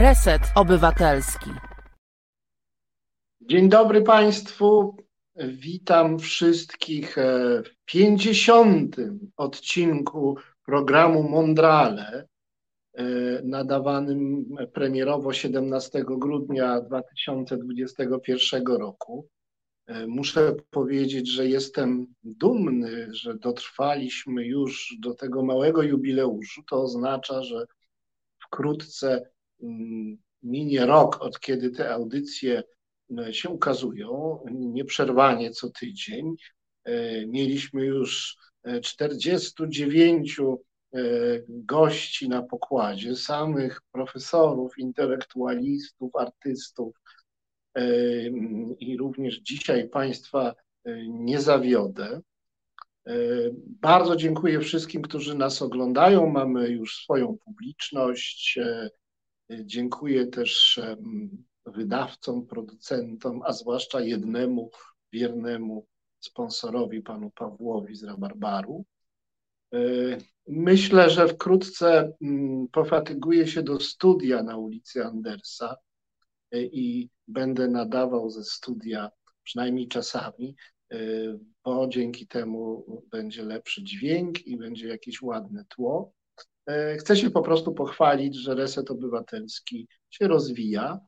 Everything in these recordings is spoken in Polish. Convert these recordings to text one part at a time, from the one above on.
Reset Obywatelski. Dzień dobry Państwu. Witam wszystkich w 50. odcinku programu Mondrale, e, nadawanym premierowo 17 grudnia 2021 roku. E, muszę powiedzieć, że jestem dumny, że dotrwaliśmy już do tego małego jubileuszu. To oznacza, że wkrótce minie rok, od kiedy te audycje e, się ukazują, nieprzerwanie co tydzień. E, mieliśmy już 49 gości na pokładzie, samych profesorów, intelektualistów, artystów, i również dzisiaj Państwa e, nie zawiodę. E, bardzo dziękuję wszystkim, którzy nas oglądają. Mamy już swoją publiczność. E, dziękuję też wydawcom, producentom, a zwłaszcza jednemu wiernemu sponsorowi, panu Pawłowi z Rabarbaru. Myślę, że wkrótce pofatyguję się do studia na ulicy Andersa i będę nadawał ze studia przynajmniej czasami, y, bo dzięki temu będzie lepszy dźwięk i będzie jakieś ładne tło. Y, chcę się po prostu pochwalić, że Reset Obywatelski się rozwija.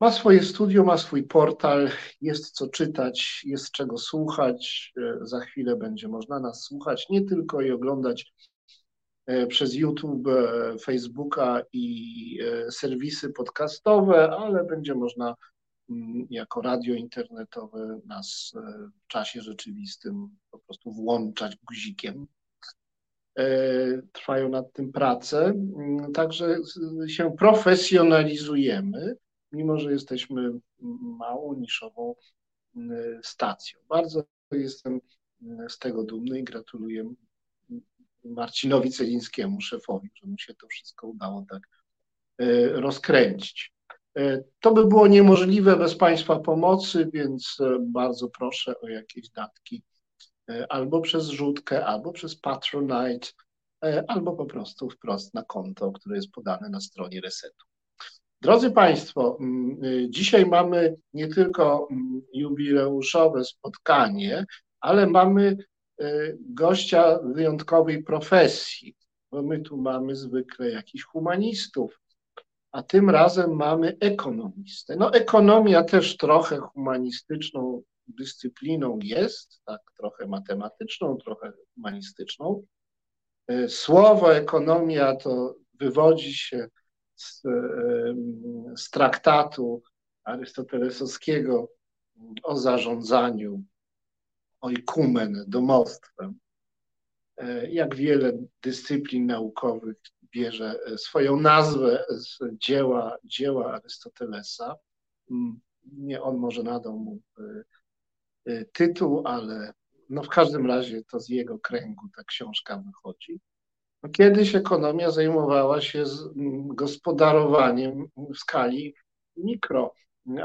Ma swoje studio, ma swój portal, jest co czytać, jest czego słuchać. Y, za chwilę będzie można nas słuchać nie tylko i oglądać E, przez YouTube, e, Facebooka i e, serwisy podcastowe, ale będzie można mm, jako radio internetowe nas w czasie rzeczywistym po prostu włączać guzikiem. Trwają nad tym prace, mm, także się profesjonalizujemy, mimo że jesteśmy małą, niszową mm, stacją. Bardzo jestem z tego dumny i gratuluję Marcinowi Celińskiemu, szefowi, że mu się to wszystko udało tak e, rozkręcić. E, to by było niemożliwe bez Państwa pomocy, więc e, bardzo proszę o jakieś datki albo przez rzutkę, albo przez Patronite, albo po prostu wprost na konto, które jest podane na stronie Resetu. Drodzy Państwo, dzisiaj mamy nie tylko jubileuszowe spotkanie, ale mamy gościa wyjątkowej profesji, bo my tu mamy zwykle jakichś humanistów, a tym razem mamy ekonomistę. No ekonomia też trochę humanistyczną dyscypliną jest, tak trochę matematyczną, trochę humanistyczną. Y, słowo ekonomia to wywodzi się z, y, z traktatu arystotelesowskiego o zarządzaniu oikumen, domostwem. E, jak wiele dyscyplin naukowych bierze e, swoją nazwę z dzieła, dzieła Arystotelesa. Mm, nie on może nadał mu e, tytuł, ale no w każdym razie to z jego kręgu ta książka wychodzi. No kiedyś ekonomia zajmowała się gospodarowaniem w skali mikro,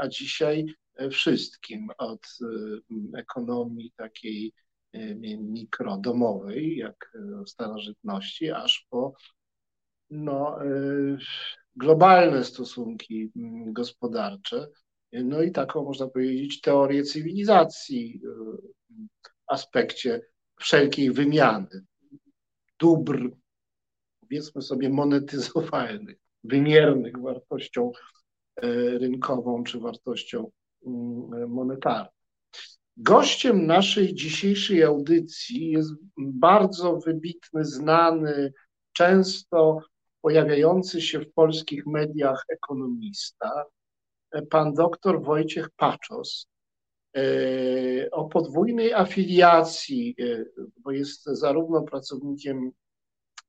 a dzisiaj wszystkim, od y, ekonomii takiej y, mikrodomowej, jak w starożytności, aż po no, y, globalne stosunki gospodarcze, no i taką, można powiedzieć, teorię cywilizacji w aspekcie wszelkiej wymiany dóbr, powiedzmy sobie, monetyzowalnych, wymiernych wartością rynkową czy wartością Mm, monetarne. Gościem naszej dzisiejszej audycji jest bardzo wybitny, znany, często pojawiający się w polskich mediach ekonomista, pan doktor Wojciech Paczos, e, o podwójnej afiliacji, e, bo jest zarówno pracownikiem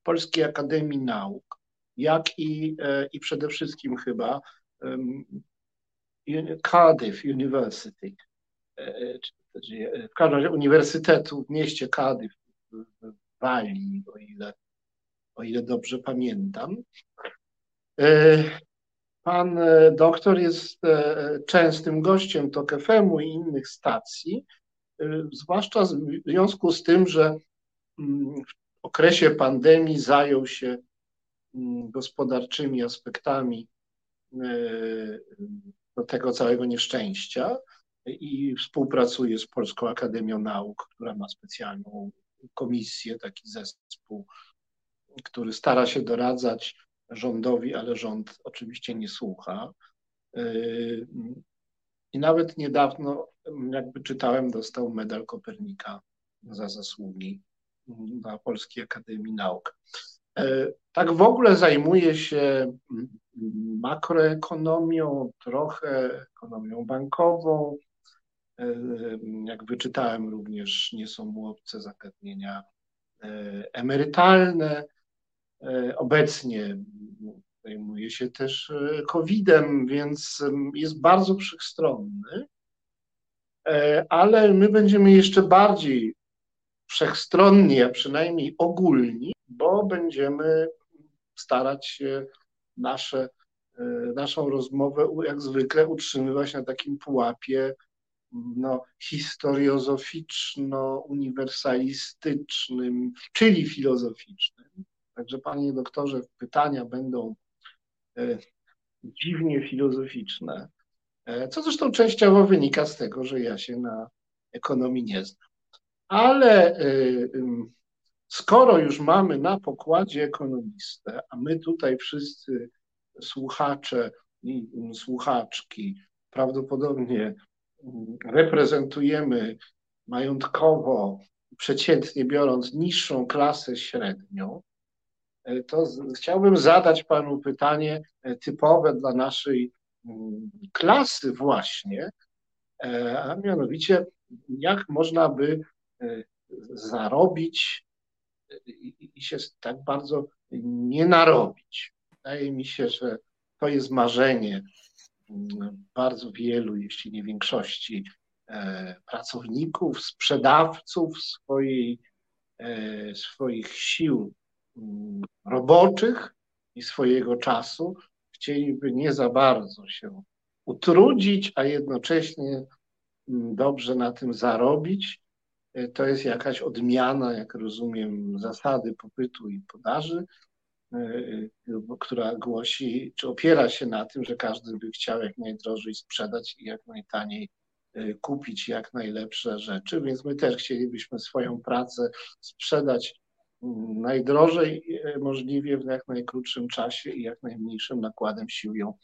Polskiej Akademii Nauk, jak i, e, i przede wszystkim chyba Cardiff University, e, w każdym razie Uniwersytetu w mieście Cardiff w Walii, o ile, o ile dobrze pamiętam. Pan doktor jest częstym gościem TOK FM-u i innych stacji, zwłaszcza w związku z tym, że mm, w okresie pandemii zajął się mm, gospodarczymi aspektami tego całego nieszczęścia i współpracuje z Polską Akademią Nauk, która ma specjalną komisję, taki zespół, który stara się doradzać rządowi, ale rząd oczywiście nie słucha. I nawet niedawno, jakby czytałem, dostał medal Kopernika za zasługi na Polskiej Akademii Nauk. Tak w ogóle zajmuje się makroekonomią, trochę ekonomią bankową. Jak wyczytałem, również nie są mu obce zagadnienia emerytalne. Obecnie zajmuje się też e, COVID-em, więc jest bardzo wszechstronny, e, ale my będziemy jeszcze bardziej wszechstronni, a przynajmniej ogólni, bo będziemy starać się nasze, e, naszą rozmowę jak zwykle utrzymywać na takim pułapie no, historiozoficzno-uniwersalistycznym, czyli filozoficznym. Także, panie doktorze, pytania będą E, dziwnie filozoficzne, e, co zresztą częściowo wynika z tego, że ja się na ekonomii nie znam. Ale e, skoro już mamy na pokładzie ekonomistę, a my tutaj wszyscy słuchacze i słuchaczki prawdopodobnie reprezentujemy majątkowo, przeciętnie biorąc, niższą klasę średnią, E, to chciałbym zadać panu pytanie e, typowe dla naszej mm, klasy właśnie, e, a mianowicie jak można by zarobić i się tak bardzo nie narobić. Wydaje mi się, że to jest marzenie mm, bardzo wielu, jeśli nie większości pracowników, sprzedawców swojej, swoich sił roboczych i swojego czasu chcieliby nie za bardzo się utrudzić, a jednocześnie mm, dobrze na tym zarobić. E, to jest jakaś odmiana, jak rozumiem, zasady popytu i podaży, e, e, która głosi, czy opiera się na tym, że każdy by chciał jak najdrożej sprzedać i jak najtaniej kupić jak najlepsze rzeczy, więc my też chcielibyśmy swoją pracę sprzedać najdrożej e, możliwie w jak najkrótszym czasie i jak najmniejszym nakładem sił ją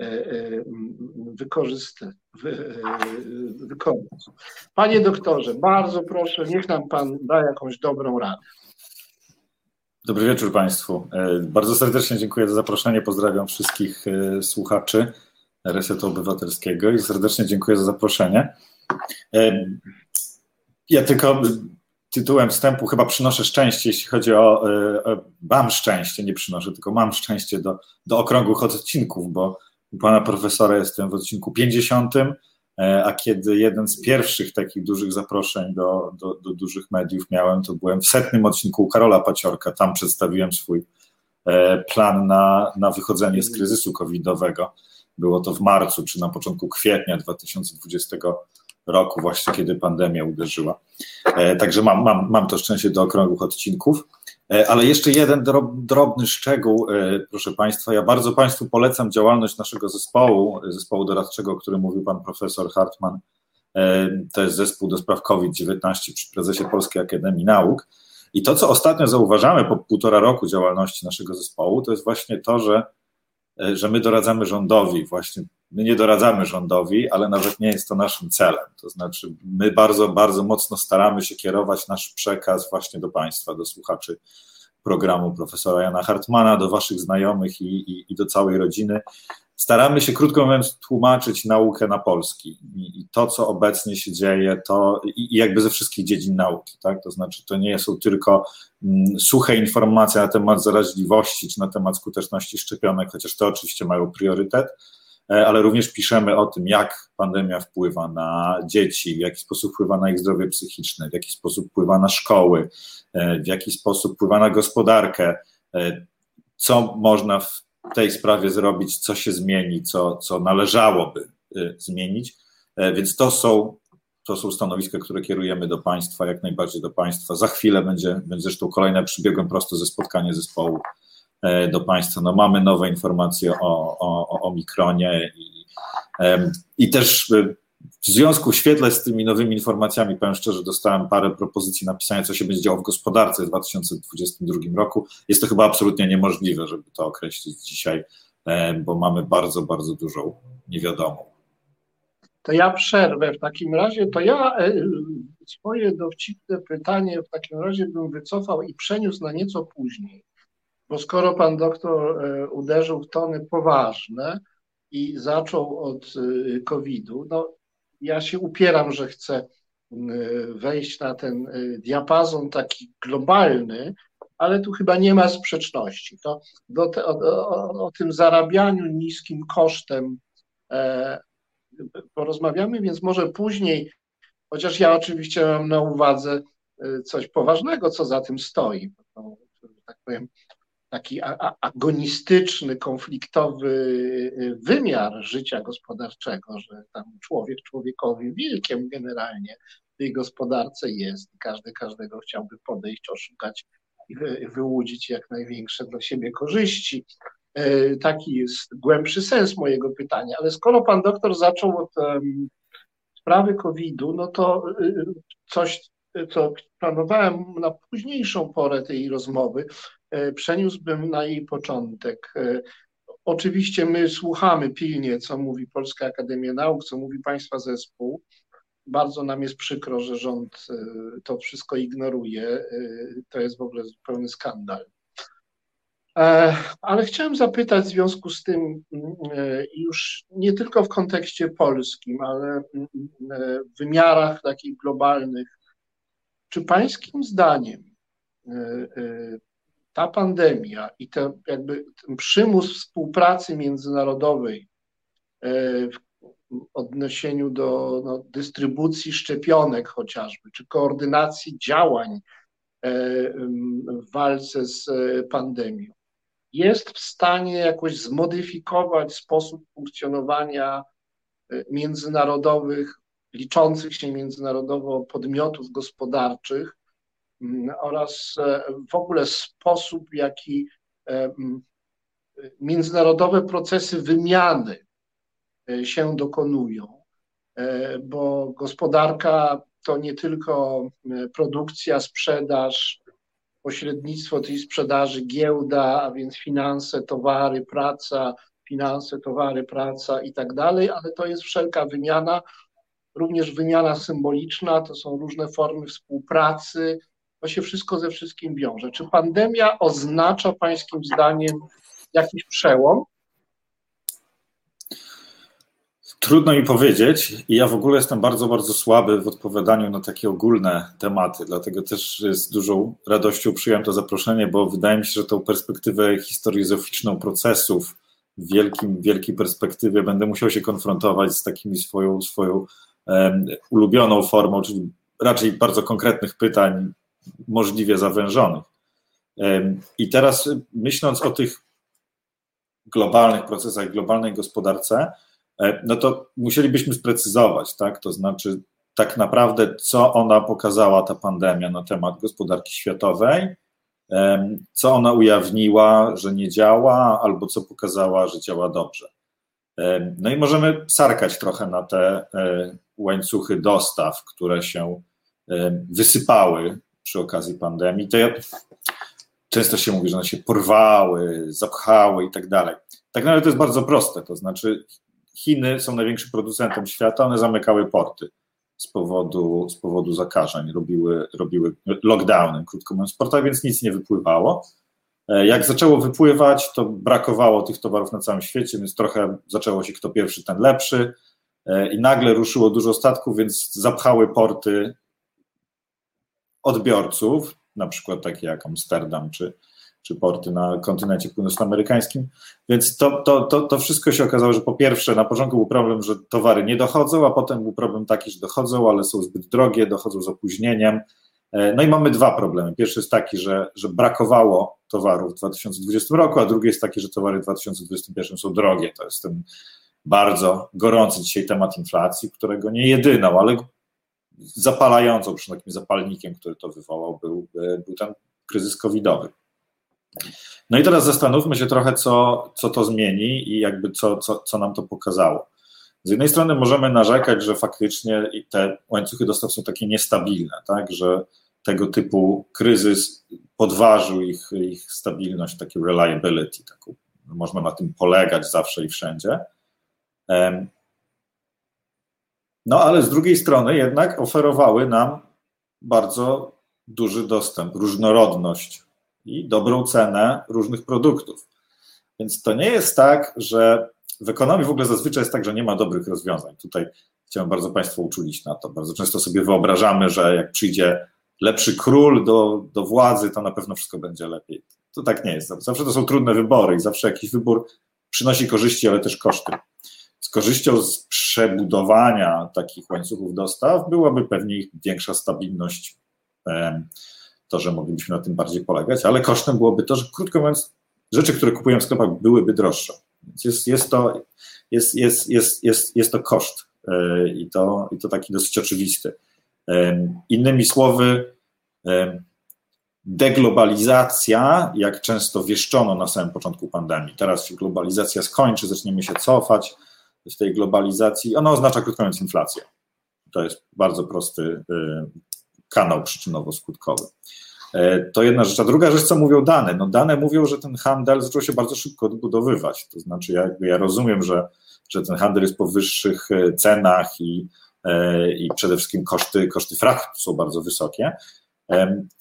e, e, wykorzystać. Panie doktorze, bardzo proszę, niech nam Pan da jakąś dobrą radę. Dobry wieczór Państwu. Bardzo serdecznie dziękuję za zaproszenie. Pozdrawiam wszystkich słuchaczy Resetu Obywatelskiego i serdecznie dziękuję za zaproszenie. Ja tylko tytułem wstępu chyba przynoszę szczęście, jeśli chodzi o, e, o, mam szczęście, nie przynoszę, tylko mam szczęście do, do okrągłych odcinków, bo u pana profesora jestem w odcinku 50, e, a kiedy jeden z pierwszych takich dużych zaproszeń do, do, do dużych mediów miałem, to byłem w setnym odcinku u Karola Paciorka, tam przedstawiłem swój e, plan na, na wychodzenie z kryzysu covidowego. Było to w marcu czy na początku kwietnia 2020 roku, właśnie kiedy pandemia uderzyła. E, także mam, mam, mam to szczęście do okrągłych odcinków. E, ale jeszcze jeden drobny szczegół, e, proszę Państwa. Ja bardzo Państwu polecam działalność naszego zespołu, zespołu doradczego, o którym mówił Pan profesor Hartman. To jest zespół do spraw COVID-19 przy prezesie Polskiej Akademii Nauk. I to, co ostatnio zauważamy po półtora roku działalności naszego zespołu, to jest właśnie to, że, że my doradzamy rządowi właśnie My nie doradzamy rządowi, ale nawet nie jest to naszym celem. To znaczy, my bardzo, bardzo mocno staramy się kierować nasz przekaz właśnie do Państwa, do słuchaczy programu profesora Jana Hartmana, do Waszych znajomych i, i, i do całej rodziny. Staramy się, krótko mówiąc, tłumaczyć naukę na polski i, i to, co obecnie się dzieje, to i, jakby ze wszystkich dziedzin nauki, tak? To znaczy, to nie są tylko mm, suche informacje na temat zaraźliwości czy na temat skuteczności szczepionek, chociaż to oczywiście mają priorytet, ale również piszemy o tym, jak pandemia wpływa na dzieci, w jaki sposób wpływa na ich zdrowie psychiczne, w jaki sposób wpływa na szkoły, e, w jaki sposób wpływa na gospodarkę, e, co można w tej sprawie zrobić, co się zmieni, co, co należałoby zmienić. Więc to są, to są stanowiska, które kierujemy do Państwa, jak najbardziej do Państwa. Za chwilę będzie, będzie zresztą kolejne, przybiegłem prosto ze spotkania zespołu do Państwa. No, mamy nowe informacje o, o, o Omikronie i, i też w związku, w świetle z tymi nowymi informacjami, powiem szczerze, dostałem parę propozycji napisania, co się będzie działo w gospodarce w 2022 roku. Jest to chyba absolutnie niemożliwe, żeby to określić dzisiaj, bo mamy bardzo, bardzo dużą niewiadomą. To ja przerwę w takim razie, to ja e, swoje dowcipne pytanie w takim razie bym wycofał i przeniósł na nieco później, bo skoro pan doktor e, uderzył w tony poważne i zaczął od e, COVID-u, no ja się upieram, że chcę wejść na ten diapazon taki globalny, ale tu chyba nie ma sprzeczności. To te, o, o, o, tym zarabianiu niskim kosztem e, porozmawiamy, więc może później, chociaż ja oczywiście mam na uwadze e, coś poważnego, co za tym stoi. No, tak powiem, taki agonistyczny, konfliktowy e, wymiar życia gospodarczego, że tam człowiek człowiekowi wilkiem generalnie w tej gospodarce jest i każdy każdego chciałby podejść, oszukać i wyłudzić jak największe dla siebie korzyści. E, taki jest głębszy sens mojego pytania. Ale skoro pan doktor zaczął od um, sprawy COVID-u, no to y, coś, co planowałem na późniejszą porę tej rozmowy, przeniósłbym na jej początek. E, oczywiście my słuchamy pilnie, co mówi Polska Akademia Nauk, co mówi Państwa zespół. Bardzo nam jest przykro, że rząd to wszystko ignoruje. To jest w ogóle zupełny skandal. E, ale chciałem zapytać w związku z tym, e, już nie tylko w kontekście polskim, ale e, w wymiarach takich globalnych, czy Pańskim zdaniem ta pandemia i ten, jakby ten przymus współpracy międzynarodowej w odniesieniu do no, dystrybucji szczepionek chociażby, czy koordynacji działań w walce z pandemią, jest w stanie jakoś zmodyfikować sposób funkcjonowania e, międzynarodowych, liczących się międzynarodowo podmiotów gospodarczych oraz e, w ogóle sposób, w jaki e, międzynarodowe procesy wymiany się dokonują, bo gospodarka to nie tylko produkcja, sprzedaż, pośrednictwo tej sprzedaży, giełda, a więc finanse, towary, praca, finanse, towary, praca i tak dalej, ale to jest wszelka wymiana, również wymiana symboliczna, to są różne formy współpracy, to się wszystko ze wszystkim wiąże. Czy pandemia oznacza Pańskim zdaniem jakiś przełom? Trudno mi powiedzieć ja w ogóle jestem bardzo, bardzo słaby w odpowiadaniu na takie ogólne tematy, dlatego też z dużą radością przyjąłem to zaproszenie, bo wydaje mi się, że tą perspektywę historiozoficzną procesów w wielkim, wielkiej perspektywie będę musiał się konfrontować z takimi swoją, swoją um, ulubioną formą, czyli raczej bardzo konkretnych pytań, możliwie zawężonych. I teraz myśląc o tych globalnych procesach, globalnej gospodarce, E, no to musielibyśmy sprecyzować, tak? To znaczy, tak naprawdę, co ona pokazała, ta pandemia, na temat gospodarki światowej, co ona ujawniła, że nie działa, albo co pokazała, że działa dobrze. No i możemy sarkać trochę na te e, łańcuchy dostaw, które się wysypały przy okazji pandemii. To ja, często się mówi, że one się porwały, zapchały i tak dalej. Tak naprawdę to jest bardzo proste, to znaczy Chiny są największym producentem świata, one zamykały porty z powodu, z powodu zakażeń, robiły, robiły lockdowny, krótko mówiąc, porta, więc nic nie wypływało. E, jak zaczęło wypływać, to brakowało tych towarów na całym świecie, więc trochę zaczęło się kto pierwszy, ten lepszy. E, I nagle ruszyło dużo statków, więc zapchały porty odbiorców, na przykład takie jak Amsterdam czy, czy porty na kontynencie północnoamerykańskim. Więc to, to, to, to wszystko się okazało, że po pierwsze na początku był problem, że towary nie dochodzą, a potem był problem taki, że dochodzą, ale są zbyt drogie, dochodzą z opóźnieniem. E, no i mamy dwa problemy. Pierwszy jest taki, że, że brakowało towarów w 2020 roku, a drugi jest taki, że towary w 2021 są drogie. To jest ten bardzo gorący dzisiaj temat inflacji, którego nie jedyną, ale zapalającą, przynajmniej zapalnikiem, który to wywołał, był, był ten kryzys covidowy. No i teraz zastanówmy się trochę, co, co to zmieni i jakby co, co, co nam to pokazało. Z jednej strony możemy narzekać, że faktycznie te łańcuchy dostaw są takie niestabilne, tak, że tego typu kryzys podważył ich, ich stabilność, taki reliability, taką, można na tym polegać zawsze i wszędzie. No ale z drugiej strony jednak oferowały nam bardzo duży dostęp, różnorodność i dobrą cenę różnych produktów. Więc to nie jest tak, że w ekonomii w ogóle zazwyczaj jest tak, że nie ma dobrych rozwiązań. Tutaj chciałem bardzo Państwa uczulić na to. Bardzo często sobie wyobrażamy, że jak przyjdzie lepszy król do, do władzy, to na pewno wszystko będzie lepiej. To tak nie jest. Zawsze to są trudne wybory i zawsze jakiś wybór przynosi korzyści, ale też koszty. Z korzyścią z przebudowania takich łańcuchów dostaw byłaby pewnie większa stabilność, to, że moglibyśmy na tym bardziej polegać, ale kosztem byłoby to, że krótko mówiąc, rzeczy, które kupujemy w sklepach, byłyby droższe. Więc jest, jest, to, jest, jest, jest, jest, jest to koszt e, i to, i to taki dosyć oczywisty. Innymi słowy, deglobalizacja, jak często wieszczono na samym początku pandemii, teraz się globalizacja skończy, zaczniemy się cofać z tej globalizacji, ona oznacza krótko mówiąc inflację. To jest bardzo prosty y, kanał przyczynowo-skutkowy. E, to jedna rzecz. A druga rzecz, co mówią dane? No dane mówią, że ten handel zaczął się bardzo szybko odbudowywać. To znaczy, jakby ja rozumiem, że, że ten handel jest po wyższych e, cenach i, e, i przede wszystkim koszty, koszty frachtu są bardzo wysokie.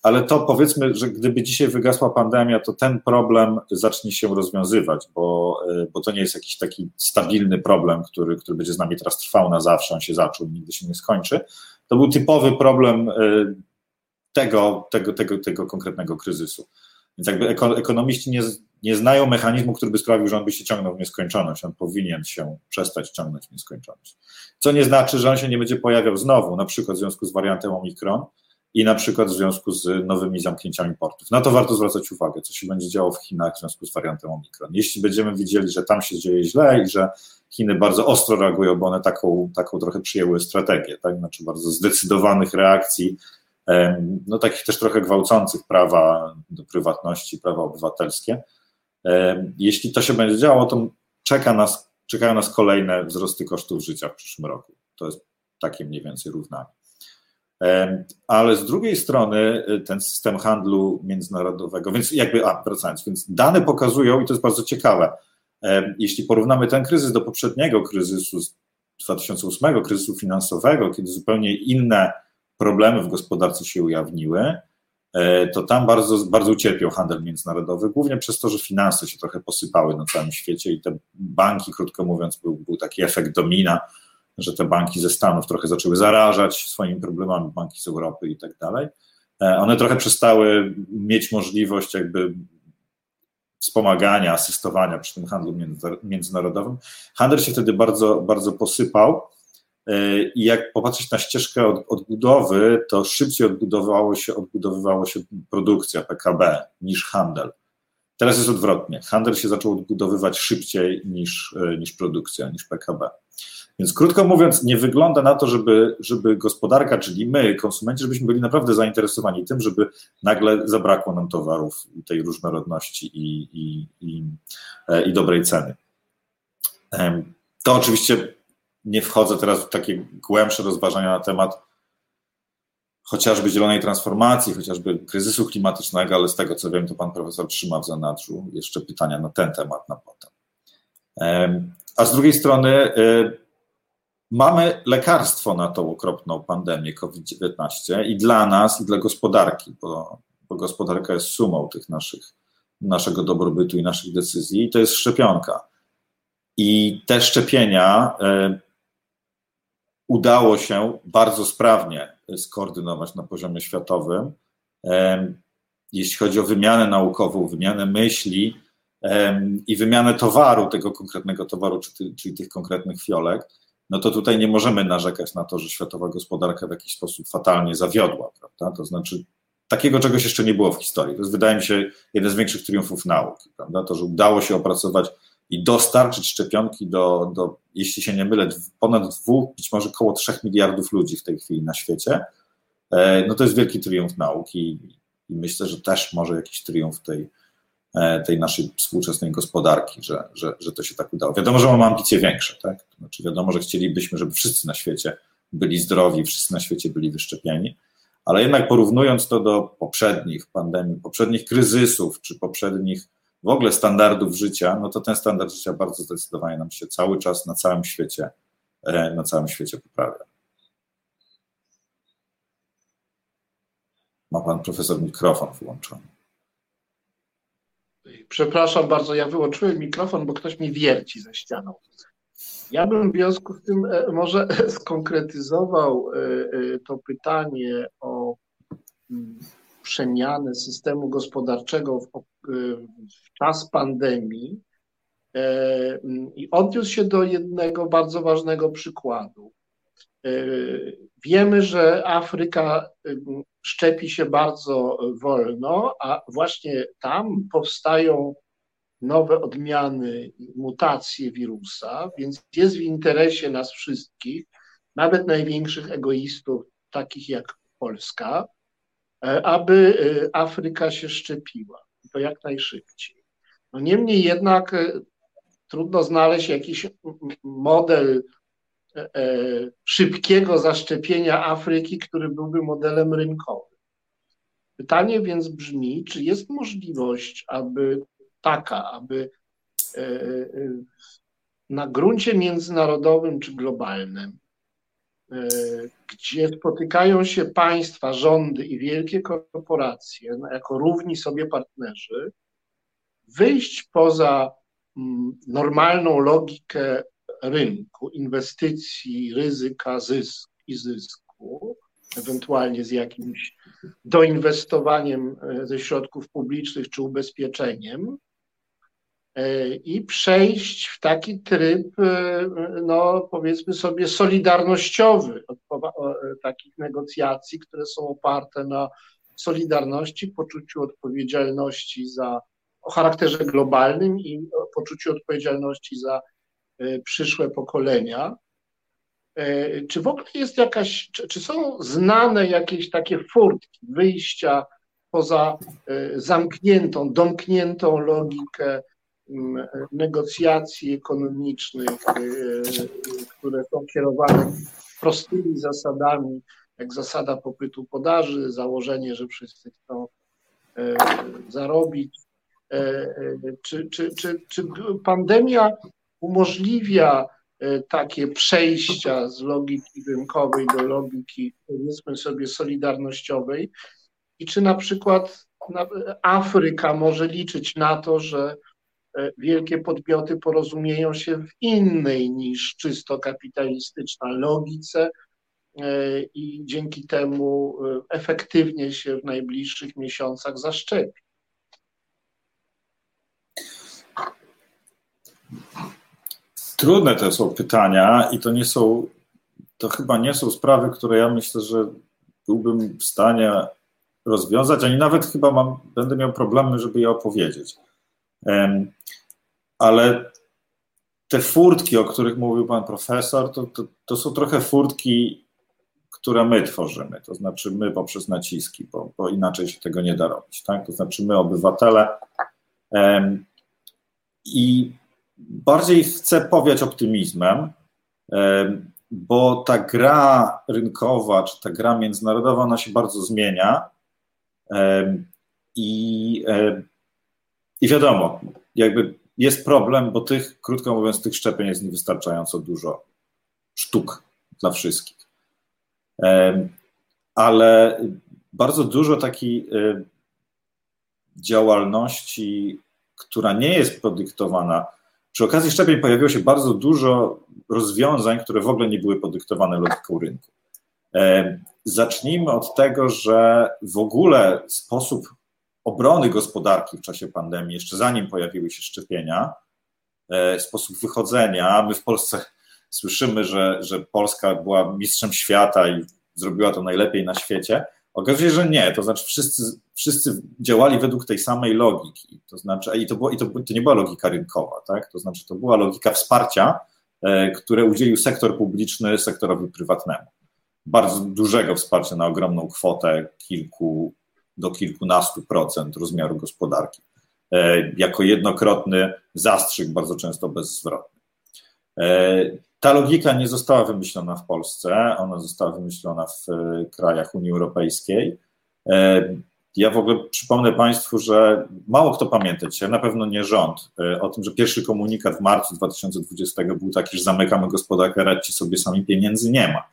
Ale to powiedzmy, że gdyby dzisiaj wygasła pandemia, to ten problem zacznie się rozwiązywać, bo, bo to nie jest jakiś taki stabilny problem, który, który będzie z nami teraz trwał na zawsze, on się zaczął, nigdy się nie skończy. To był typowy problem tego, tego, tego, tego konkretnego kryzysu. Więc jakby ekonomiści nie, nie znają mechanizmu, który by sprawił, że on by się ciągnął w nieskończoność. On powinien się przestać ciągnąć w nieskończoność. Co nie znaczy, że on się nie będzie pojawiał znowu, na przykład w związku z wariantem Omikron i na przykład w związku z nowymi zamknięciami portów. Na to warto zwracać uwagę, co się będzie działo w Chinach w związku z wariantem Omikron. Jeśli będziemy widzieli, że tam się dzieje źle i że Chiny bardzo ostro reagują, bo one taką, taką trochę przyjęły strategię, tak? znaczy bardzo zdecydowanych reakcji no takich też trochę gwałcących prawa do prywatności, prawa obywatelskie. Jeśli to się będzie działo, to czeka nas, czekają nas kolejne wzrosty kosztów życia w przyszłym roku. To jest takie mniej więcej równanie. Ale z drugiej strony y, ten system handlu międzynarodowego, więc jakby, a wracając, więc dane pokazują, i to jest bardzo ciekawe, jeśli porównamy ten kryzys do poprzedniego kryzysu z 2008, kryzysu finansowego, kiedy zupełnie inne problemy w gospodarce się ujawniły, e, to tam bardzo, bardzo ucierpiał handel międzynarodowy, głównie przez to, że finanse się trochę posypały na całym świecie i te banki, krótko mówiąc, był, był taki efekt domina, że te banki ze Stanów trochę zaczęły zarażać swoimi problemami, banki z Europy i tak dalej. E, one trochę przestały mieć możliwość jakby wspomagania, asystowania przy tym handlu międzynarodowym. Handel się wtedy bardzo, bardzo posypał i jak popatrzeć na ścieżkę od, odbudowy, to szybciej odbudowało się, odbudowywało się produkcja PKB niż handel. Teraz jest odwrotnie. Handel się zaczął odbudowywać szybciej niż, niż produkcja, niż PKB. Więc krótko mówiąc, nie wygląda na to, żeby, żeby gospodarka, czyli my, konsumenci, żebyśmy byli naprawdę zainteresowani tym, żeby nagle zabrakło nam towarów tej różnorodności i, i, i, i dobrej ceny. To oczywiście nie wchodzę teraz w takie głębsze rozważania na temat chociażby zielonej transformacji, chociażby kryzysu klimatycznego, ale z tego co wiem, to pan profesor trzyma w zanadrzu jeszcze pytania na ten temat na potem. A z drugiej strony y, mamy lekarstwo na tą okropną pandemię COVID-19 i dla nas, i dla gospodarki, bo, bo gospodarka jest sumą tych naszych, naszego dobrobytu i naszych decyzji, i to jest szczepionka. I te szczepienia y, udało się bardzo sprawnie skoordynować na poziomie światowym. Jeśli chodzi o wymianę naukową, wymianę myśli i wymianę towaru, tego konkretnego towaru, czyli tych konkretnych fiolek, no to tutaj nie możemy narzekać na to, że światowa gospodarka w jakiś sposób fatalnie zawiodła, prawda? To znaczy, takiego czegoś jeszcze nie było w historii. To jest, wydaje mi się, jeden z większych triumfów nauki, prawda? To, że udało się opracować i dostarczyć szczepionki do, do, jeśli się nie mylę, ponad dwóch, być może około trzech miliardów ludzi w tej chwili na świecie, e, no to jest wielki triumf nauki i myślę, że też może jakiś triumf tej, tej naszej współczesnej gospodarki, że, że, że to się tak udało. Wiadomo, że mamy ambicje większe, tak? Znaczy wiadomo, że chcielibyśmy, żeby wszyscy na świecie byli zdrowi, wszyscy na świecie byli wyszczepieni, ale jednak porównując to do poprzednich pandemii, poprzednich kryzysów, czy poprzednich w ogóle standardów życia, no to ten standard życia bardzo zdecydowanie nam się cały czas na całym świecie, e, na całym świecie poprawia. Ma pan profesor mikrofon wyłączony. Przepraszam bardzo, ja wyłączyłem mikrofon, bo ktoś mi wierci ze ścianą. Ja bym w związku z tym e, może skonkretyzował e, e, to pytanie o mm, przemianę systemu gospodarczego w, w czas pandemii mm, i odniósł się do jednego bardzo ważnego przykładu. Wiemy, że Afryka szczepi się bardzo wolno, a właśnie tam powstają nowe odmiany, mutacje wirusa, więc jest w interesie nas wszystkich, nawet największych egoistów, takich jak Polska, e, aby e, Afryka się szczepiła. To jak najszybciej. No niemniej jednak e, trudno znaleźć jakiś model szybkiego zaszczepienia Afryki, który byłby modelem rynkowym. Pytanie więc brzmi, czy jest możliwość, aby taka, aby e, e, na gruncie międzynarodowym czy globalnym, e, gdzie spotykają się państwa, rządy i wielkie korporacje no, jako równi sobie partnerzy, wyjść poza mm, normalną logikę rynku, inwestycji, ryzyka, zysk i zysku, ewentualnie z jakimś doinwestowaniem ze środków publicznych czy ubezpieczeniem, E, i przejść w taki tryb, e, no powiedzmy sobie, solidarnościowy, e, takich negocjacji, które są oparte na solidarności, poczuciu odpowiedzialności za, o charakterze globalnym i poczuciu odpowiedzialności za przyszłe pokolenia. Czy w ogóle jest jakaś, czy, czy są znane jakieś takie furtki, wyjścia poza zamkniętą, domkniętą logikę negocjacji ekonomicznych, e, które są kierowane prostymi zasadami, jak zasada popytu podaży, założenie, że wszyscy chcą e, zarobić. E, czy, czy, czy, czy pandemia umożliwia takie przejścia z logiki rynkowej do logiki, powiedzmy sobie, solidarnościowej? I czy na przykład Afryka może liczyć na to, że E, wielkie podmioty porozumieją się w innej niż czysto kapitalistyczna logice e, i dzięki temu e, efektywnie się w najbliższych miesiącach zaszczepi. Trudne to są pytania i to nie są, to chyba nie są sprawy, które ja myślę, że byłbym w stanie rozwiązać, ani nawet chyba mam, będę miał problemy, żeby je opowiedzieć. Ale te furtki, o których mówił pan profesor, to, to, to są trochę furtki, które my tworzymy, to znaczy my poprzez naciski, bo, bo inaczej się tego nie da robić, tak? To znaczy my, obywatele. I bardziej chcę powiać optymizmem, bo ta gra rynkowa, czy ta gra międzynarodowa, ona się bardzo zmienia. I i wiadomo, jakby jest problem, bo tych, krótko mówiąc, tych szczepień jest niewystarczająco dużo sztuk dla wszystkich. Ale bardzo dużo takiej e, działalności, która nie jest podyktowana. Przy okazji szczepień pojawiło się bardzo dużo rozwiązań, które w ogóle nie były podyktowane logiką rynku. Zacznijmy od tego, że w ogóle sposób obrony gospodarki w czasie pandemii, jeszcze zanim pojawiły się szczepienia, e, sposób wychodzenia. My w Polsce słyszymy, że, że Polska była mistrzem świata i zrobiła to najlepiej na świecie. Okazuje się, że nie, to znaczy wszyscy, wszyscy działali według tej samej logiki. To znaczy, i to, było, i to, to nie była logika rynkowa, tak? To znaczy, to była logika wsparcia, e, które udzielił sektor publiczny sektorowi prywatnemu. Bardzo dużego wsparcia na ogromną kwotę kilku do kilkunastu procent rozmiaru gospodarki. jako jednokrotny zastrzyk, bardzo często bezzwrotny. Ta logika nie została wymyślona w Polsce, ona została wymyślona w krajach Unii Europejskiej. Ja w ogóle przypomnę Państwu, że mało kto pamięta dzisiaj, na pewno nie rząd, e, o tym, że pierwszy komunikat w marcu 2020 był taki, że zamykamy gospodarkę, radźcie sobie sami, pieniędzy nie ma.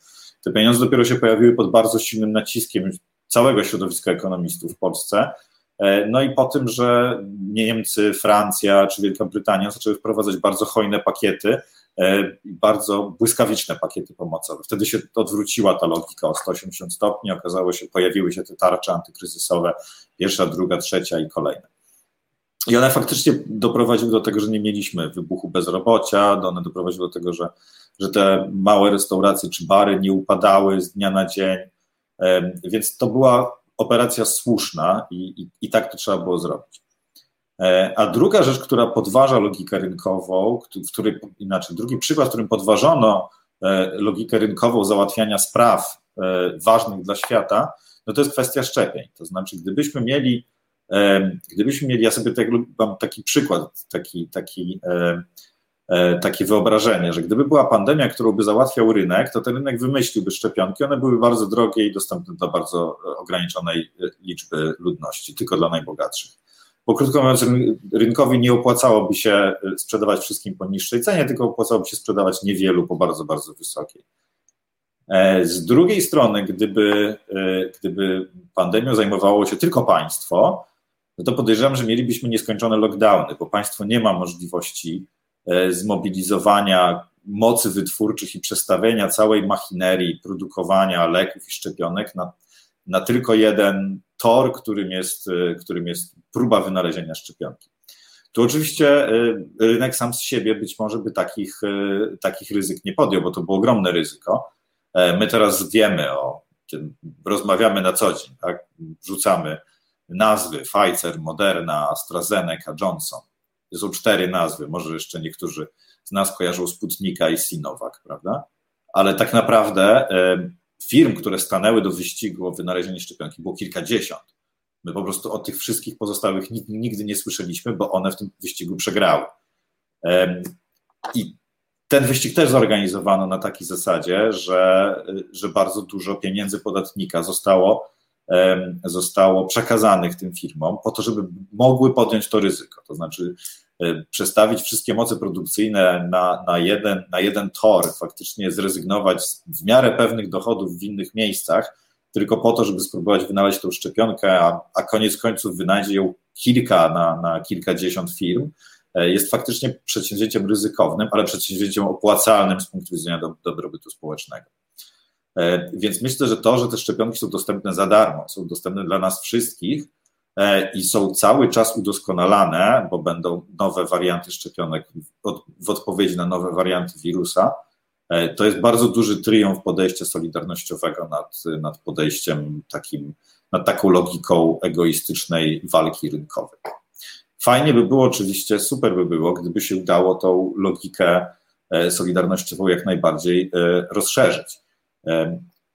Te pieniądze dopiero się pojawiły pod bardzo silnym naciskiem całego środowiska ekonomistów w Polsce. E, no i po tym, że Niemcy, Francja czy Wielka Brytania zaczęły wprowadzać bardzo hojne pakiety, bardzo błyskawiczne pakiety pomocowe. Wtedy się odwróciła ta logika o 180 stopni, okazało się, pojawiły się te tarcze antykryzysowe, pierwsza, druga, trzecia i kolejne. I one faktycznie doprowadziły do tego, że nie mieliśmy wybuchu bezrobocia, one doprowadziły do tego, że, że te małe restauracje czy bary nie upadały z dnia na dzień, e, więc to była operacja słuszna i, i, i tak to trzeba było zrobić. E, a druga rzecz, która podważa logikę rynkową, w której, inaczej, drugi przykład, w którym podważono e, logikę rynkową załatwiania spraw e, ważnych dla świata, no to jest kwestia szczepień. To znaczy, gdybyśmy mieli, gdybyśmy mieli, ja sobie tak, mam taki przykład, taki, taki, takie wyobrażenie, że gdyby była pandemia, którą by załatwiał rynek, to ten rynek wymyśliłby szczepionki, one były bardzo drogie i dostępne dla bardzo ograniczonej liczby ludności, tylko dla najbogatszych bo krótko mówiąc, rynkowi nie opłacałoby się y, sprzedawać wszystkim po niższej cenie, tylko opłacałoby się sprzedawać niewielu po bardzo, bardzo wysokiej. E, z drugiej strony, gdyby, y, gdyby pandemią zajmowało się tylko państwo, no to podejrzewam, że mielibyśmy nieskończone lockdowny, bo państwo nie ma możliwości e, zmobilizowania mocy wytwórczych i przestawienia całej machinerii produkowania leków i szczepionek na, na tylko jeden tor, którym jest, y, którym jest próba wynalezienia szczepionki. Tu oczywiście y, rynek sam z siebie być może by takich, y, takich ryzyk nie podjął, bo to było ogromne ryzyko. E, my teraz wiemy o tym, rozmawiamy na co dzień, tak? Wrzucamy nazwy Pfizer, Moderna, AstraZeneca, Johnson. To są cztery nazwy, może jeszcze niektórzy z nas kojarzą Sputnika i Sinovac, prawda? Ale tak naprawdę firm, które stanęły do wyścigu o wynalezienie szczepionki, było kilkadziesiąt. My po prostu o tych wszystkich pozostałych nigdy nie słyszeliśmy, bo one w tym wyścigu przegrały. I ten wyścig też zorganizowano na takiej zasadzie, że, że bardzo dużo pieniędzy podatnika zostało, zostało przekazanych tym firmom po to, żeby mogły podjąć to ryzyko. To znaczy, przestawić wszystkie moce produkcyjne na, na, jeden, na jeden tor, faktycznie zrezygnować w miarę pewnych dochodów w innych miejscach, tylko po to, żeby spróbować wynaleźć tą szczepionkę, a, a koniec końców wynajdzie ją kilka na, na kilkadziesiąt firm, y, jest faktycznie przedsięwzięciem ryzykownym, ale przedsięwzięciem opłacalnym z punktu widzenia do, dobrobytu społecznego. Y, więc myślę, że to, że te szczepionki są dostępne za darmo, są dostępne dla nas wszystkich, i są cały czas udoskonalane, bo będą nowe warianty szczepionek w odpowiedzi na nowe warianty wirusa. E, to jest bardzo duży triumf podejścia solidarnościowego nad, nad podejściem takim, nad taką logiką egoistycznej walki rynkowej. Fajnie by było, oczywiście, super by było, gdyby się udało tą logikę e, solidarnościową jak najbardziej rozszerzyć.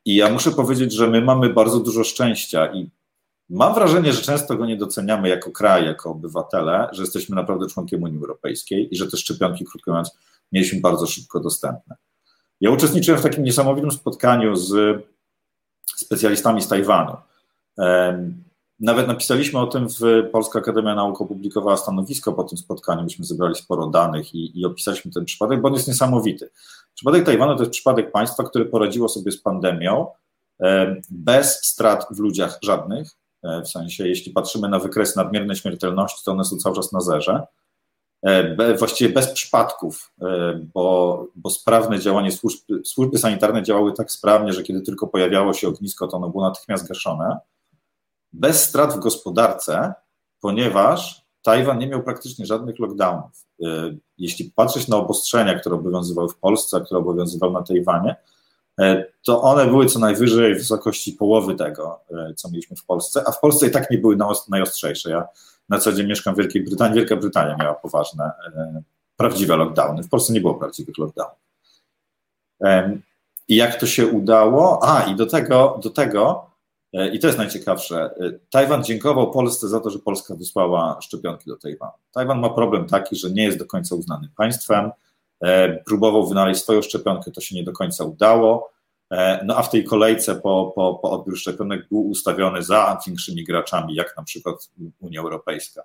I ja muszę powiedzieć, że my mamy bardzo dużo szczęścia i Mam wrażenie, że często go nie doceniamy jako kraj, jako obywatele, że jesteśmy naprawdę członkiem Unii Europejskiej i że te szczepionki, krótko mówiąc, mieliśmy bardzo szybko dostępne. Ja uczestniczyłem w takim niesamowitym spotkaniu z specjalistami z Tajwanu. Nawet napisaliśmy o tym w Polska Akademia Nauk opublikowała stanowisko po tym spotkaniu. Myśmy zebrali sporo danych i, i opisaliśmy ten przypadek, bo on jest niesamowity. Przypadek Tajwanu to jest przypadek państwa, które poradziło sobie z pandemią bez strat w ludziach żadnych, w sensie, jeśli patrzymy na wykres nadmiernej śmiertelności, to one są cały czas na zerze. E, właściwie bez przypadków, e, bo, bo sprawne działanie służb, służby sanitarne działały tak sprawnie, że kiedy tylko pojawiało się ognisko, to ono było natychmiast gaszone. Bez strat w gospodarce, ponieważ Tajwan nie miał praktycznie żadnych lockdownów. Jeśli patrzeć na obostrzenia, które obowiązywały w Polsce, które obowiązywały na Tajwanie, E, to one były co najwyżej w wysokości połowy tego, e, co mieliśmy w Polsce, a w Polsce i tak nie były najostrzejsze. Ja na co dzień mieszkam w Wielkiej Brytanii, Wielka Brytania miała poważne, e, prawdziwe lockdowny. W Polsce nie było prawdziwych lockdownów. I jak to się udało? A, i do tego, do tego I to jest najciekawsze. Tajwan dziękował Polsce za to, że Polska wysłała szczepionki do Tajwanu. Tajwan ma problem taki, że nie jest do końca uznany państwem. Próbował wynaleźć swoją szczepionkę, to się nie do końca udało. No a w tej kolejce po, po, po odbiór szczepionek był ustawiony za większymi graczami, jak na przykład Unia Europejska.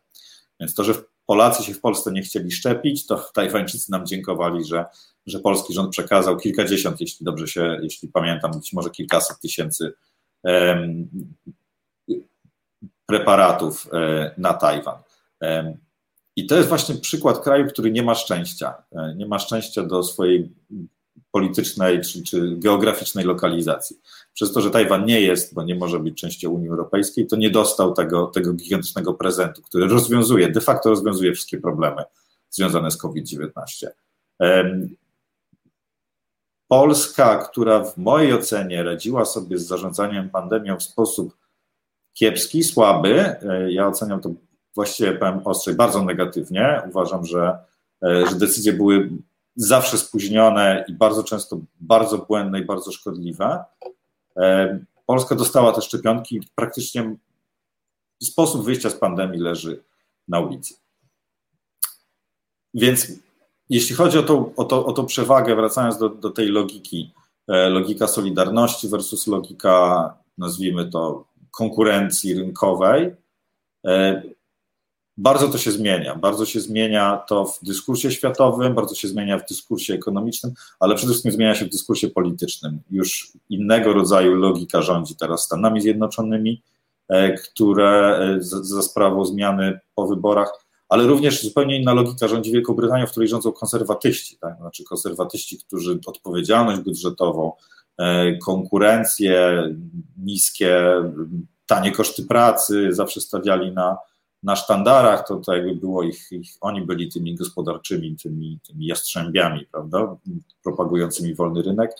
Więc to, że Polacy się w Polsce nie chcieli szczepić, to Tajwańczycy nam dziękowali, że, że polski rząd przekazał kilkadziesiąt, jeśli dobrze się, jeśli pamiętam, być może kilkaset tysięcy preparatów um, na Tajwan. I to jest właśnie przykład kraju, który nie ma szczęścia. E, nie ma szczęścia do swojej politycznej czy, czy, geograficznej lokalizacji. Przez to, że Tajwan nie jest, bo nie może być częścią Unii Europejskiej, to nie dostał tego, tego gigantycznego prezentu, który rozwiązuje, de facto rozwiązuje wszystkie problemy związane z COVID-19. Polska, która w mojej ocenie radziła sobie z zarządzaniem pandemią w sposób kiepski, słaby, e, ja oceniam to właściwie, powiem ostrzej, bardzo negatywnie. Uważam, że, e, że decyzje były zawsze spóźnione i bardzo często bardzo błędne i bardzo szkodliwe. E, Polska dostała te szczepionki, praktycznie sposób wyjścia z pandemii leży na ulicy. Więc jeśli chodzi o tą, o to, o tą przewagę, wracając do, do tej logiki, e, logika solidarności versus logika, nazwijmy to, konkurencji rynkowej, bardzo to się zmienia. Bardzo się zmienia to w dyskursie światowym, bardzo się zmienia w dyskursie ekonomicznym, ale przede wszystkim zmienia się w dyskursie politycznym. Już innego rodzaju logika rządzi teraz Stanami Zjednoczonymi, e, które e, za sprawą zmiany po wyborach, ale również zupełnie inna logika rządzi Wielką Brytanią, w której rządzą konserwatyści, tak? znaczy konserwatyści, którzy odpowiedzialność budżetową, e, konkurencję, niskie, tanie koszty pracy zawsze stawiali na, na sztandarach, to, to jakby było ich, ich, oni byli tymi gospodarczymi, tymi, tymi jastrzębiami, prawda, propagującymi wolny rynek,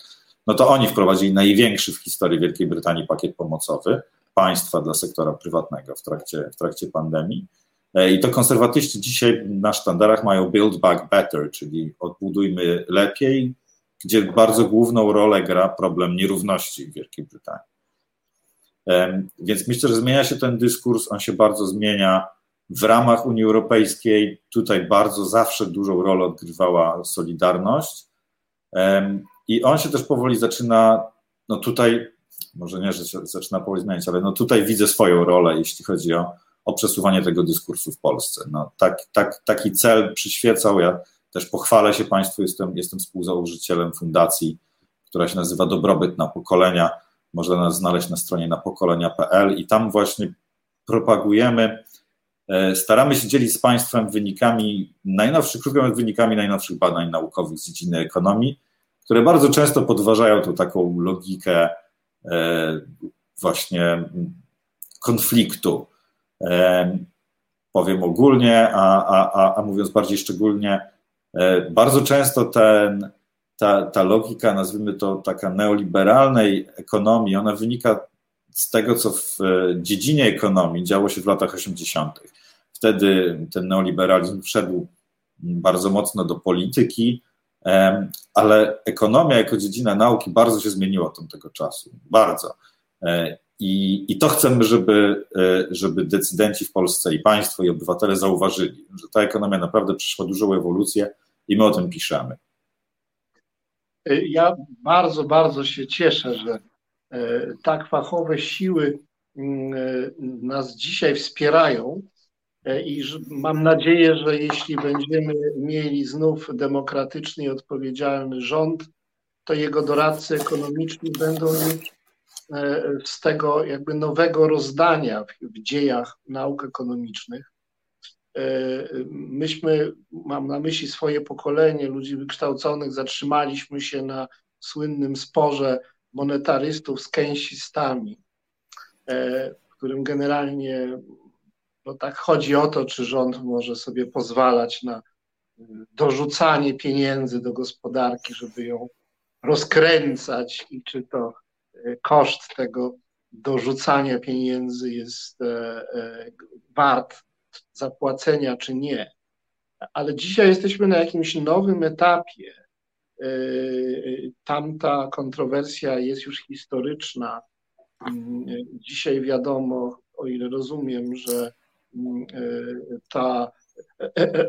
no to oni wprowadzili największy w historii Wielkiej Brytanii pakiet pomocowy państwa dla sektora prywatnego w trakcie, w trakcie pandemii. E, I to konserwatyści dzisiaj na sztandarach mają Build Back Better, czyli odbudujmy lepiej, gdzie bardzo główną rolę gra problem nierówności w Wielkiej Brytanii. Więc myślę, że zmienia się ten dyskurs, on się bardzo zmienia w ramach Unii Europejskiej. Tutaj bardzo zawsze dużą rolę odgrywała Solidarność i on się też powoli zaczyna, no tutaj, może nie, że się zaczyna powoli zmieniać, ale no tutaj widzę swoją rolę, jeśli chodzi o, o przesuwanie tego dyskursu w Polsce. No tak, tak, taki cel przyświecał, ja też pochwalę się Państwu, jestem, jestem współzałożycielem fundacji, która się nazywa Dobrobyt na pokolenia, można nas znaleźć na stronie na pokolenia.pl i tam właśnie propagujemy, staramy się dzielić z Państwem wynikami najnowszych, krótko mówiąc, wynikami najnowszych badań naukowych z dziedziny ekonomii, które bardzo często podważają tą taką logikę e, właśnie konfliktu. E, powiem ogólnie, a, a, a, mówiąc bardziej szczególnie, bardzo często ten ta, ta logika, nazwijmy to taka neoliberalnej ekonomii, ona wynika z tego, co w e, dziedzinie ekonomii działo się w latach 80. Wtedy ten neoliberalizm wszedł bardzo mocno do polityki, ale ekonomia jako dziedzina nauki bardzo się zmieniła od tego czasu. Bardzo. E, I, I to chcemy, żeby, e, żeby decydenci w Polsce i państwo, i obywatele zauważyli, że ta ekonomia naprawdę przeszła dużą ewolucję i my o tym piszemy. Ja bardzo, bardzo się cieszę, że e, tak fachowe siły mm, e, nas dzisiaj wspierają e, i mam nadzieję, że jeśli będziemy mieli znów demokratyczny i odpowiedzialny rząd, to jego doradcy ekonomiczni będą mieć z tego jakby nowego rozdania w, dziejach nauk ekonomicznych. E, myśmy, mam na myśli swoje pokolenie ludzi wykształconych, zatrzymaliśmy się na słynnym sporze monetarystów z keynesistami, e, w którym generalnie no tak chodzi o to, czy rząd może sobie pozwalać na dorzucanie pieniędzy do gospodarki, żeby ją rozkręcać i czy to e, koszt tego dorzucania pieniędzy jest wart zapłacenia czy nie. Ale dzisiaj jesteśmy na jakimś nowym etapie. E, tamta kontrowersja jest już historyczna. Mm, dzisiaj wiadomo, o ile rozumiem, że ta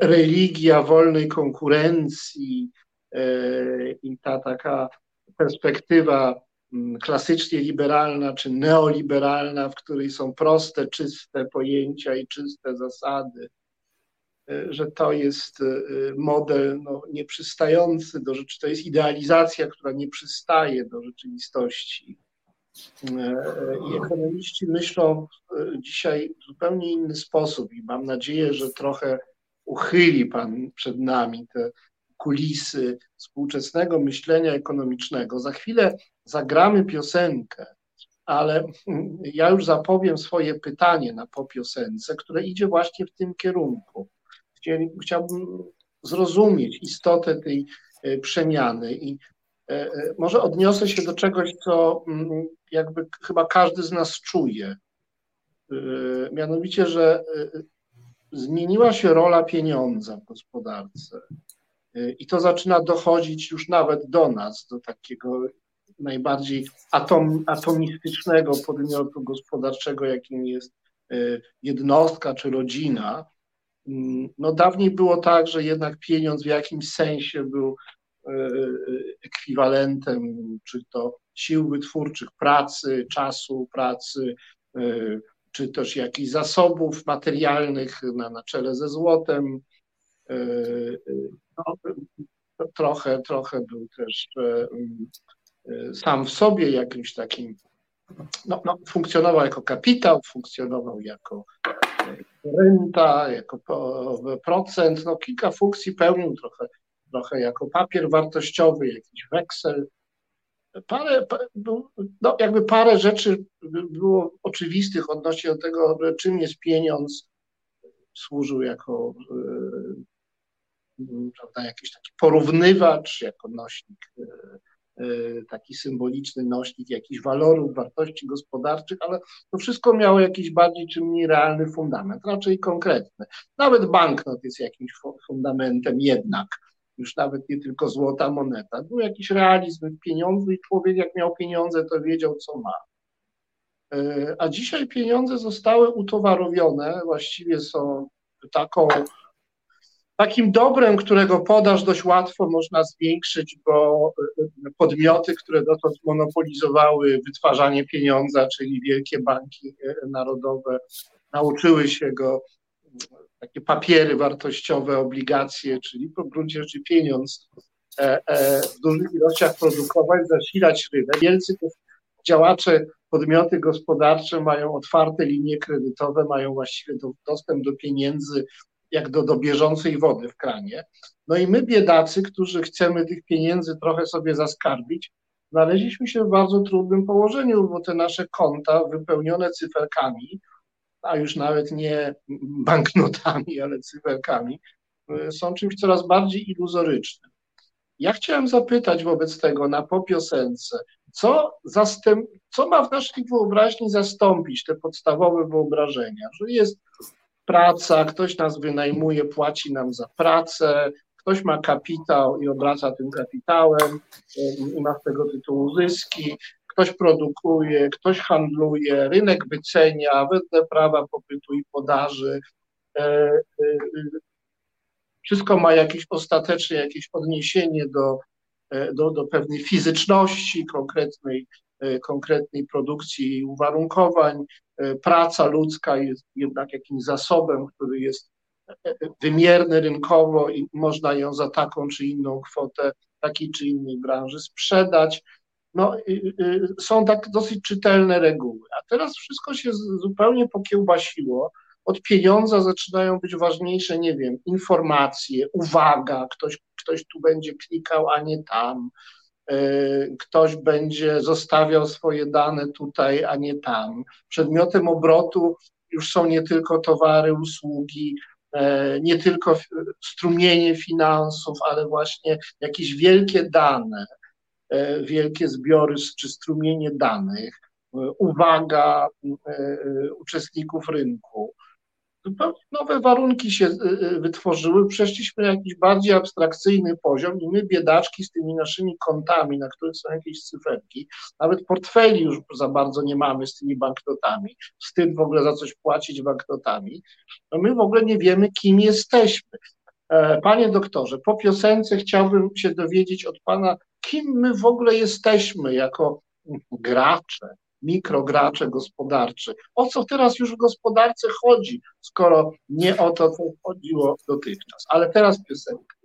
religia wolnej konkurencji i ta taka perspektywa mm, klasycznie liberalna czy neoliberalna, w której są proste, czyste pojęcia i czyste zasady, e, że to jest e, model no, nieprzystający do rzeczy, to jest idealizacja, która nie przystaje do rzeczywistości. E, I ekonomiści myślą dzisiaj w zupełnie inny sposób i mam nadzieję, że trochę uchyli Pan przed nami te kulisy współczesnego myślenia ekonomicznego. Za chwilę zagramy piosenkę, ale ja już zapowiem swoje pytanie na po piosence, które idzie właśnie w tym kierunku. Chciałbym zrozumieć istotę tej e, przemiany i e, e, może odniosę się do czegoś, co mm, jakby chyba każdy z nas czuje. Mianowicie, że zmieniła się rola pieniądza w gospodarce. I to zaczyna dochodzić już nawet do nas, do takiego najbardziej atom, atomistycznego podmiotu gospodarczego, jakim jest e, jednostka czy rodzina. Mm, no dawniej było tak, że jednak pieniądz w jakimś sensie był e, ekwiwalentem, czy to sił wytwórczych pracy, czasu pracy, e, czy też jakichś zasobów materialnych na, na czele ze złotem. No, trochę, trochę był też e, e, sam w sobie jakimś takim, no, no, funkcjonował jako kapitał, funkcjonował jako renta, jako procent, no kilka funkcji pełnił trochę, trochę jako papier wartościowy, jakiś weksel. Parę, no jakby parę rzeczy było oczywistych odnośnie do tego, czym jest pieniądz, służył jako e, prawda, jakiś taki porównywacz, jako nośnik, e, e, taki symboliczny nośnik jakichś walorów, wartości gospodarczych, ale to wszystko miało jakiś bardziej czy mniej realny fundament, raczej konkretny. Nawet banknot jest jakimś fundamentem jednak, już nawet nie tylko złota moneta. Był jakiś realizm w pieniądzu i człowiek jak miał pieniądze, to wiedział, co ma. E, a dzisiaj pieniądze zostały utowarowione, właściwie są taką Takim dobrem, którego podaż dość łatwo można zwiększyć, bo e, podmioty, które dotąd monopolizowały wytwarzanie pieniądza, czyli wielkie banki e, narodowe, nauczyły się go takie papiery wartościowe, obligacje, czyli po gruncie rzeczy pieniądz e, w dużych ilościach produkować, zasilać rynek. Wielcy działacze, podmioty gospodarcze mają otwarte linie kredytowe, mają właściwie dostęp do pieniędzy jak do, do bieżącej wody w kranie. No i my, biedacy, którzy chcemy tych pieniędzy trochę sobie zaskarbić, znaleźliśmy się w bardzo trudnym położeniu, bo te nasze konta wypełnione cyferkami, a już nawet nie banknotami, ale cyferkami, y, są czymś coraz bardziej iluzorycznym. Ja chciałem zapytać wobec tego na popiosence, co, zastęp, co ma w naszej wyobraźni zastąpić te podstawowe wyobrażenia, że jest praca, ktoś nas wynajmuje, płaci nam za pracę, ktoś ma kapitał i obraca tym kapitałem i ma z tego tytułu zyski, ktoś produkuje, ktoś handluje, rynek wycenia wedle prawa popytu i podaży. E, e, wszystko ma jakieś ostateczne jakieś odniesienie do, e, do, do pewnej fizyczności konkretnej, konkretnej produkcji i uwarunkowań. Praca ludzka jest jednak jakimś zasobem, który jest wymierny rynkowo i można ją za taką czy inną kwotę takiej czy innej branży sprzedać. No, są tak dosyć czytelne reguły. A teraz wszystko się zupełnie pokiełbasiło. Od pieniądza zaczynają być ważniejsze, nie wiem, informacje, uwaga, ktoś, ktoś tu będzie klikał, a nie tam. Ktoś będzie zostawiał swoje dane tutaj, a nie tam. Przedmiotem obrotu już są nie tylko towary, usługi, e, nie tylko strumienie finansów, ale właśnie jakieś wielkie dane, wielkie zbiory czy strumienie danych, uwaga uczestników rynku, nowe warunki się wytworzyły, przeszliśmy na jakiś bardziej abstrakcyjny poziom i my biedaczki z tymi naszymi kontami, na których są jakieś cyferki, nawet portfeli już za bardzo nie mamy z tymi banknotami, wstyd w ogóle za coś płacić banknotami, no my w ogóle nie wiemy, kim jesteśmy. E, panie doktorze, po piosence chciałbym się dowiedzieć od pana, kim my w ogóle jesteśmy jako gracze, mikrogracze gospodarczy. O co teraz już w gospodarce chodzi, skoro nie o to, co chodziło dotychczas. Ale teraz piosenka.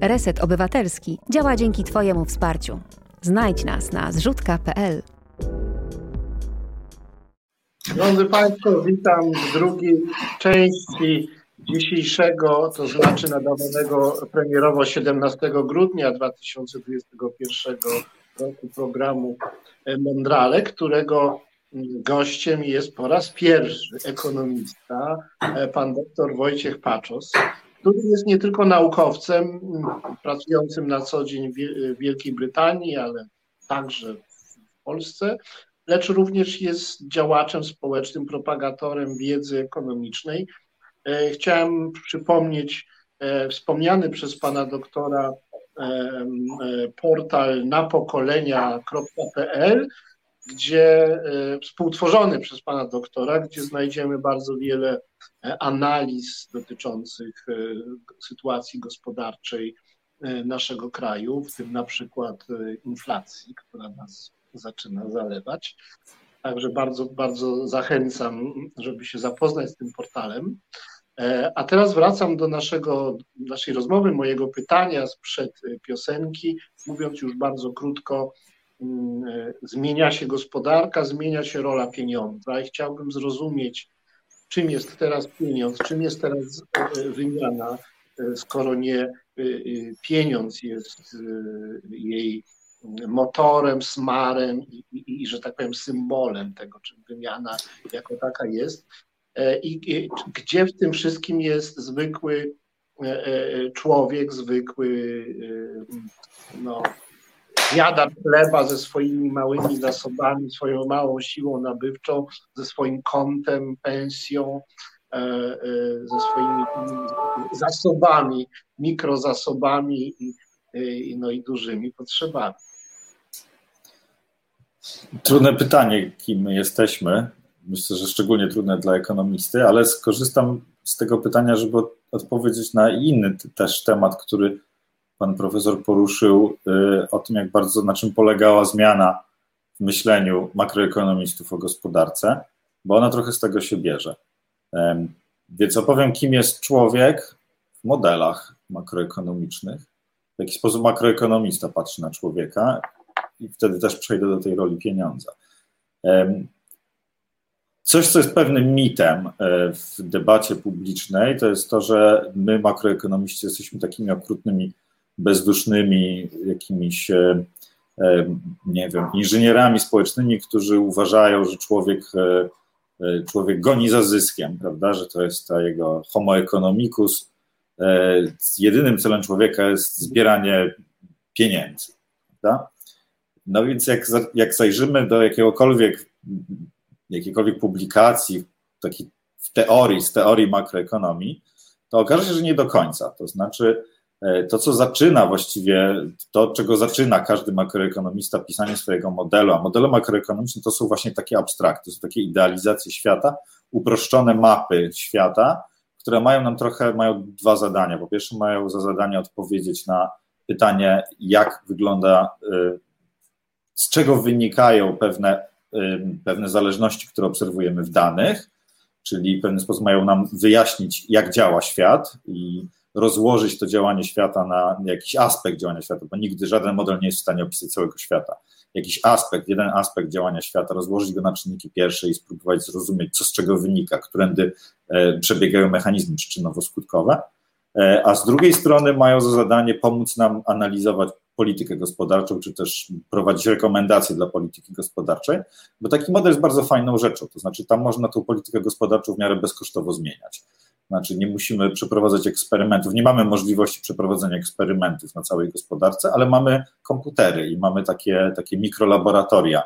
Reset Obywatelski działa dzięki Twojemu wsparciu. Znajdź nas na zrzutka.pl. Drodzy Państwo, witam w drugiej części dzisiejszego, to znaczy nadawanego premierowo 17 grudnia 2021 roku programu Mondrale, którego gościem jest po raz pierwszy ekonomista, pan doktor Wojciech Paczos, który jest nie tylko naukowcem pracującym na co dzień w Wielkiej Brytanii, ale także w Polsce, lecz również jest działaczem społecznym, propagatorem wiedzy ekonomicznej. E, chciałem przypomnieć e, wspomniany przez pana doktora e, portal napokolenia.pl, gdzie współtworzony przez pana doktora, gdzie znajdziemy bardzo wiele analiz dotyczących sytuacji gospodarczej naszego kraju, w tym na przykład inflacji, która nas zaczyna zalewać. Także bardzo, bardzo zachęcam, żeby się zapoznać z tym portalem. E, a teraz wracam do naszego, naszej rozmowy, mojego pytania sprzed piosenki, mówiąc już bardzo krótko, mm, e, zmienia się gospodarka, zmienia się rola pieniądza i chciałbym zrozumieć, czym jest teraz pieniądz, czym jest teraz e, wymiana, skoro nie pieniądz jest jej motorem, smarem i, i, i, że tak powiem, symbolem tego, czym wymiana jako taka jest. E, I, gdzie w tym wszystkim jest zwykły e, e, człowiek, zwykły no, jadacz chleba ze swoimi małymi zasobami, swoją małą siłą nabywczą, ze swoim kontem, pensją, ze swoimi zasobami, mikrozasobami i, no i dużymi potrzebami. Trudne pytanie, kim my jesteśmy. Myślę, że szczególnie trudne dla ekonomisty, ale skorzystam z tego pytania, żeby odpowiedzieć na inny też temat, który pan profesor poruszył, y, o tym, jak bardzo, na czym polegała zmiana w myśleniu makroekonomistów o gospodarce, bo ona trochę z tego się bierze. Więc opowiem, kim jest człowiek w modelach makroekonomicznych, w jaki sposób makroekonomista patrzy na człowieka i wtedy też przejdę do tej roli pieniądza. Coś, co jest pewnym mitem e, w debacie publicznej, to jest to, że my, makroekonomiści, jesteśmy takimi okrutnymi, bezdusznymi, jakimiś, e, nie wiem, inżynierami społecznymi, którzy uważają, że człowiek, e, człowiek goni za zyskiem, prawda, że to jest ta jego homo economicus. Jedynym celem człowieka jest zbieranie pieniędzy. Prawda? No więc jak, jak zajrzymy do jakiegokolwiek, jakiejkolwiek publikacji taki w teorii, z teorii makroekonomii, to okaże się, że nie do końca. To znaczy, e, to, co zaczyna właściwie, to, czego zaczyna każdy makroekonomista pisanie swojego modelu, a modele makroekonomiczne to są właśnie takie abstrakty, to są takie idealizacje świata, uproszczone mapy świata, które mają nam trochę, mają dwa zadania. Po pierwsze, mają za zadanie odpowiedzieć na pytanie, jak wygląda e, z czego wynikają pewne, pewne zależności, które obserwujemy w danych, czyli w pewien sposób mają nam wyjaśnić, jak działa świat i rozłożyć to działanie świata na jakiś aspekt działania świata, bo nigdy żaden model nie jest w stanie opisać całego świata. Jakiś aspekt, jeden aspekt działania świata, rozłożyć go na czynniki pierwsze i spróbować zrozumieć, co z czego wynika, którędy e, przebiegają mechanizmy przyczynowo-skutkowe. E, a z drugiej strony mają za zadanie pomóc nam analizować politykę gospodarczą, czy też prowadzić rekomendacje dla polityki gospodarczej, bo taki model jest bardzo fajną rzeczą, to znaczy tam można tą politykę gospodarczą w miarę bezkosztowo zmieniać. Znaczy nie musimy przeprowadzać eksperymentów, nie mamy możliwości przeprowadzenia eksperymentów na całej gospodarce, ale mamy komputery i mamy takie, takie mikrolaboratoria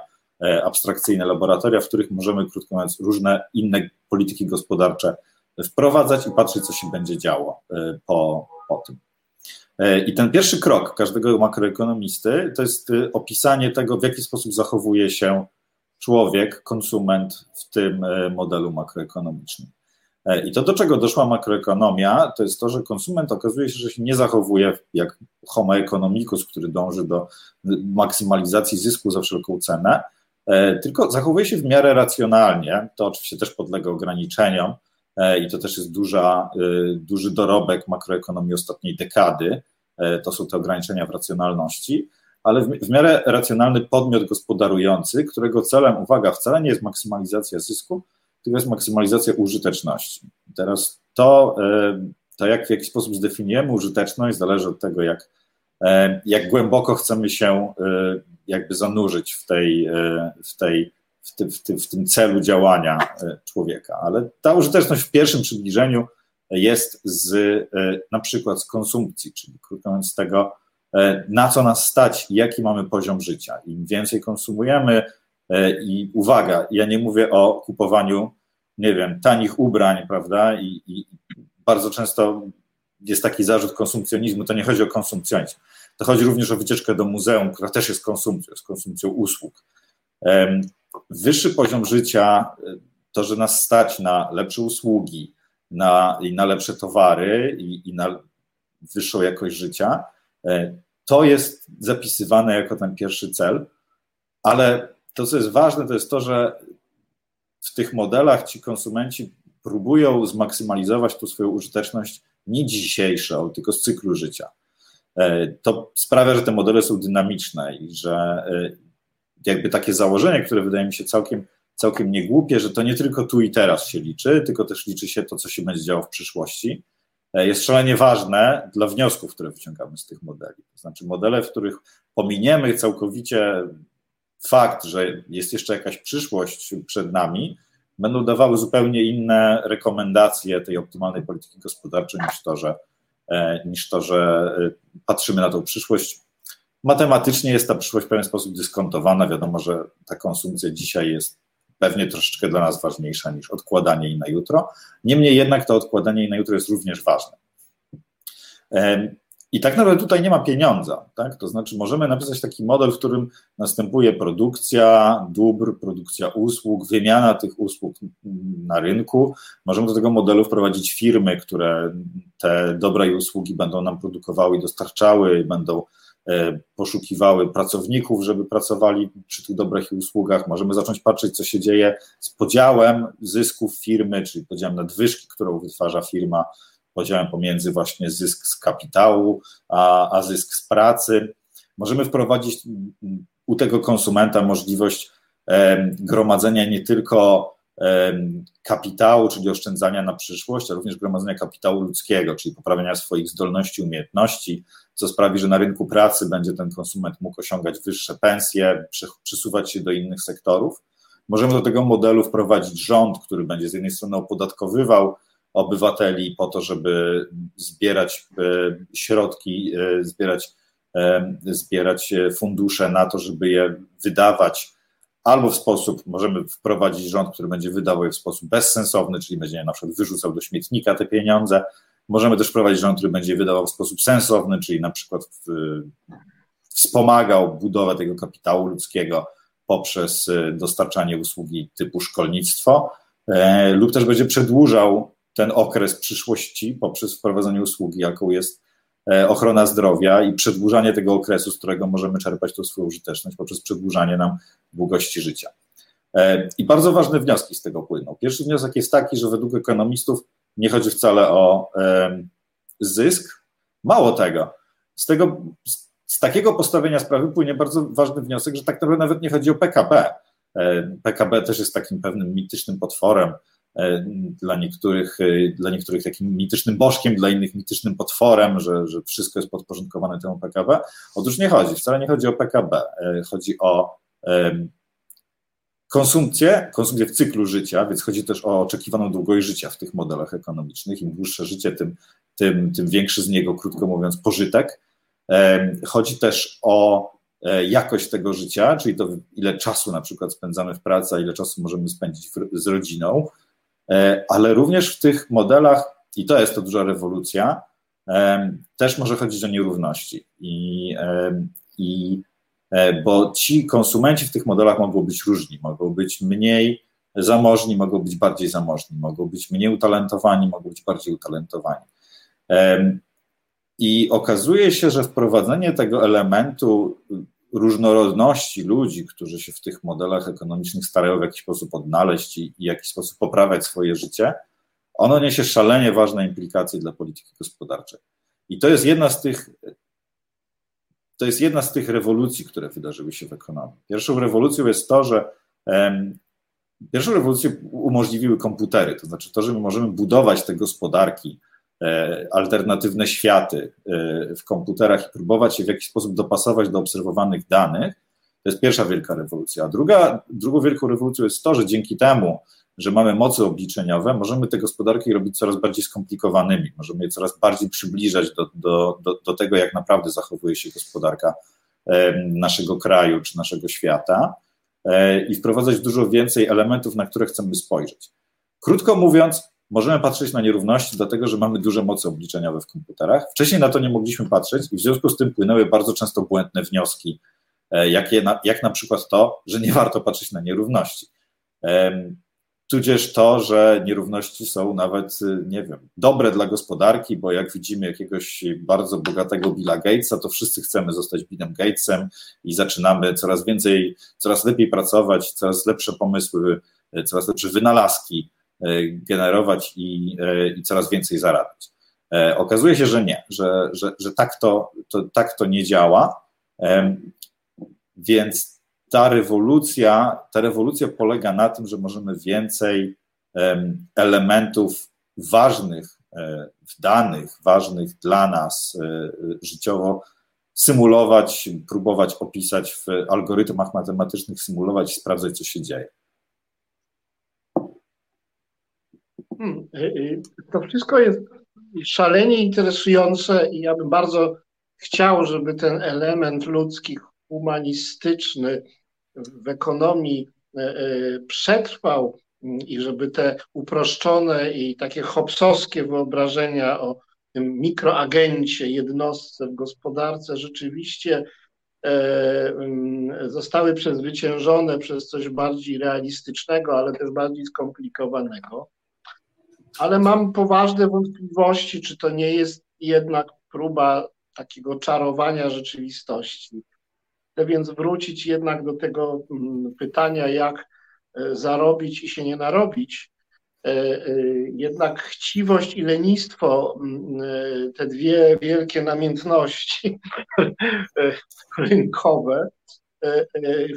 abstrakcyjne laboratoria, w których możemy, krótko mówiąc, różne inne polityki gospodarcze wprowadzać i patrzeć, co się będzie działo po, po tym. I ten pierwszy krok każdego makroekonomisty to jest opisanie tego, w jaki sposób zachowuje się człowiek, konsument w tym modelu makroekonomicznym. E, I to, do czego doszła makroekonomia, to jest to, że konsument okazuje się, że się nie zachowuje jak homo economicus, który dąży do maksymalizacji zysku za wszelką cenę, e, tylko zachowuje się w miarę racjonalnie. To oczywiście też podlega ograniczeniom e, i to też jest duża, duży dorobek makroekonomii ostatniej dekady. To są te ograniczenia w racjonalności, ale w, miarę racjonalny podmiot gospodarujący, którego celem, uwaga, wcale nie jest maksymalizacja zysku, tylko jest maksymalizacja użyteczności. Teraz to, e, to jak w jaki sposób zdefiniujemy użyteczność, zależy od tego, jak, e, jak głęboko chcemy się e, jakby zanurzyć w, tej, w, tej, w, ty, w, ty, w tym celu działania człowieka. Ale ta użyteczność w pierwszym przybliżeniu jest z na przykład z konsumpcji, czyli krótko mówiąc z tego, na co nas stać jaki mamy poziom życia. Im więcej konsumujemy, i uwaga, ja nie mówię o kupowaniu nie wiem, tanich ubrań, prawda? I, i bardzo często jest taki zarzut konsumpcjonizmu, to nie chodzi o konsumpcjonizm. To chodzi również o wycieczkę do muzeum, która też jest konsumpcją, jest konsumpcją usług. Wyższy poziom życia, to, że nas stać na lepsze usługi, na, i na lepsze towary i, i na wyższą jakość życia, e, to jest zapisywane jako ten pierwszy cel, ale to, co jest ważne, to jest to, że w tych modelach ci konsumenci próbują zmaksymalizować tu swoją użyteczność nie dzisiejszą, tylko z cyklu życia. E, to sprawia, że te modele są dynamiczne i że jakby takie założenie, które wydaje mi się całkiem, całkiem niegłupie, że to nie tylko tu i teraz się liczy, tylko też liczy się to, co się będzie działo w przyszłości, e, jest szalenie ważne dla wniosków, które wyciągamy z tych modeli. To znaczy modele, w których pominiemy całkowicie fakt, że jest jeszcze jakaś przyszłość przed nami, będą dawały zupełnie inne rekomendacje tej optymalnej polityki gospodarczej niż to, że, e, niż to, że e, patrzymy na tą przyszłość. Matematycznie jest ta przyszłość w pewien sposób dyskontowana. Wiadomo, że ta konsumpcja dzisiaj jest pewnie troszeczkę dla nas ważniejsza niż odkładanie jej na jutro. Niemniej jednak to odkładanie jej na jutro jest również ważne. I tak naprawdę tutaj nie ma pieniądza, tak? To znaczy możemy napisać taki model, w którym następuje produkcja dóbr, produkcja usług, wymiana tych usług na rynku. Możemy do tego modelu wprowadzić firmy, które te dobra i usługi będą nam produkowały i dostarczały, będą poszukiwały pracowników, żeby pracowali przy tych dobrach i usługach. Możemy zacząć patrzeć, co się dzieje z podziałem zysków firmy, czyli podziałem nadwyżki, którą wytwarza firma podziałem pomiędzy właśnie zysk z kapitału, a, a zysk z pracy. Możemy wprowadzić u tego konsumenta możliwość e, gromadzenia nie tylko e, kapitału, czyli oszczędzania na przyszłość, a również gromadzenia kapitału ludzkiego, czyli poprawiania swoich zdolności, umiejętności, co sprawi, że na rynku pracy będzie ten konsument mógł osiągać wyższe pensje, przesuwać się do innych sektorów. Możemy do tego modelu wprowadzić rząd, który będzie z jednej strony opodatkowywał obywateli po to, żeby zbierać e, środki, e, zbierać, e, zbierać fundusze na to, żeby je wydawać albo w sposób, możemy wprowadzić rząd, który będzie wydawał je w sposób bezsensowny, czyli będzie na przykład wyrzucał do śmietnika te pieniądze. Możemy też wprowadzić rząd, który będzie wydawał w sposób sensowny, czyli na przykład wspomagał budowę tego kapitału ludzkiego poprzez dostarczanie usługi typu szkolnictwo, lub też będzie przedłużał ten okres przyszłości poprzez wprowadzenie usługi, jaką jest e, ochrona zdrowia i przedłużanie tego okresu, z którego możemy czerpać tą swoją użyteczność poprzez przedłużanie nam długości życia. E, I bardzo ważne wnioski z tego płyną. Pierwszy wniosek jest taki, że według ekonomistów nie chodzi wcale o zysk. Mało tego, z, tego, z takiego postawienia sprawy płynie bardzo ważny wniosek, że tak naprawdę nawet nie chodzi o PKB. PKB też jest takim pewnym mitycznym potworem, E, dla niektórych, e, dla niektórych takim mitycznym bożkiem, dla innych mitycznym potworem, że, że wszystko jest podporządkowane temu PKB. Otóż nie chodzi, wcale nie chodzi o PKB, e, chodzi o konsumpcję, konsumpcję w cyklu życia, więc chodzi też o oczekiwaną długość życia w tych modelach ekonomicznych. Im dłuższe życie, tym, tym, tym większy z niego, krótko mówiąc, pożytek. Chodzi też o jakość tego życia, czyli to ile czasu na przykład spędzamy w pracy, ile czasu możemy spędzić z rodziną, ale również w tych modelach, i to jest to duża rewolucja, też może chodzić o nierówności. I, i bo ci konsumenci w tych modelach mogą być różni, mogą być mniej zamożni, mogą być bardziej zamożni, mogą być mniej utalentowani, mogą być bardziej utalentowani. I okazuje się, że wprowadzenie tego elementu różnorodności ludzi, którzy się w tych modelach ekonomicznych starają w jakiś sposób odnaleźć i, w jakiś sposób poprawiać swoje życie, ono niesie szalenie ważne implikacje dla polityki gospodarczej. I to jest jedna z tych to jest jedna z tych rewolucji, które wydarzyły się w ekonomii. Pierwszą rewolucją jest to, że pierwszą rewolucję umożliwiły komputery, to znaczy to, że my możemy budować te gospodarki, alternatywne światy e, w komputerach i próbować je w jakiś sposób dopasować do obserwowanych danych. To jest pierwsza wielka rewolucja. A druga, drugą wielką rewolucją jest to, że dzięki temu że mamy mocy obliczeniowe, możemy te gospodarki robić coraz bardziej skomplikowanymi, możemy je coraz bardziej przybliżać do, do, do, do tego, jak naprawdę zachowuje się gospodarka naszego kraju czy naszego świata e, i wprowadzać dużo więcej elementów, na które chcemy spojrzeć. Krótko mówiąc, możemy patrzeć na nierówności, dlatego że mamy duże moce obliczeniowe w komputerach. Wcześniej na to nie mogliśmy patrzeć i w związku z tym płynęły bardzo często błędne wnioski, e, jak, na, jak na przykład to, że nie warto patrzeć na nierówności tudzież to, że nierówności są nawet, y, nie wiem, dobre dla gospodarki, bo jak widzimy jakiegoś bardzo bogatego Billa Gatesa, to wszyscy chcemy zostać Billem Gatesem i zaczynamy coraz więcej, coraz lepiej pracować, coraz lepsze pomysły, y, coraz lepsze wynalazki generować i, i coraz więcej zarabiać. E, okazuje się, że nie, że, że, że tak, to, to, tak to nie działa, więc ta rewolucja, ta rewolucja polega na tym, że możemy więcej elementów ważnych e, w danych, ważnych dla nas e, życiowo symulować, próbować opisać w algorytmach matematycznych, symulować i sprawdzać, co się dzieje. Hmm, e, to wszystko jest szalenie interesujące i ja bym bardzo chciał, żeby ten element ludzki, humanistyczny w ekonomii e, e, przetrwał i żeby te uproszczone i takie hopsowskie wyobrażenia o tym mikroagencie, jednostce w gospodarce rzeczywiście e, zostały przezwyciężone przez coś bardziej realistycznego, ale też bardziej skomplikowanego. Ale mam poważne wątpliwości, czy to nie jest jednak próba takiego czarowania rzeczywistości Chcę więc wrócić jednak do tego mm, pytania, jak e, zarobić i się nie narobić. E, e, jednak chciwość i lenistwo, mm, te dwie wielkie namiętności rynkowe,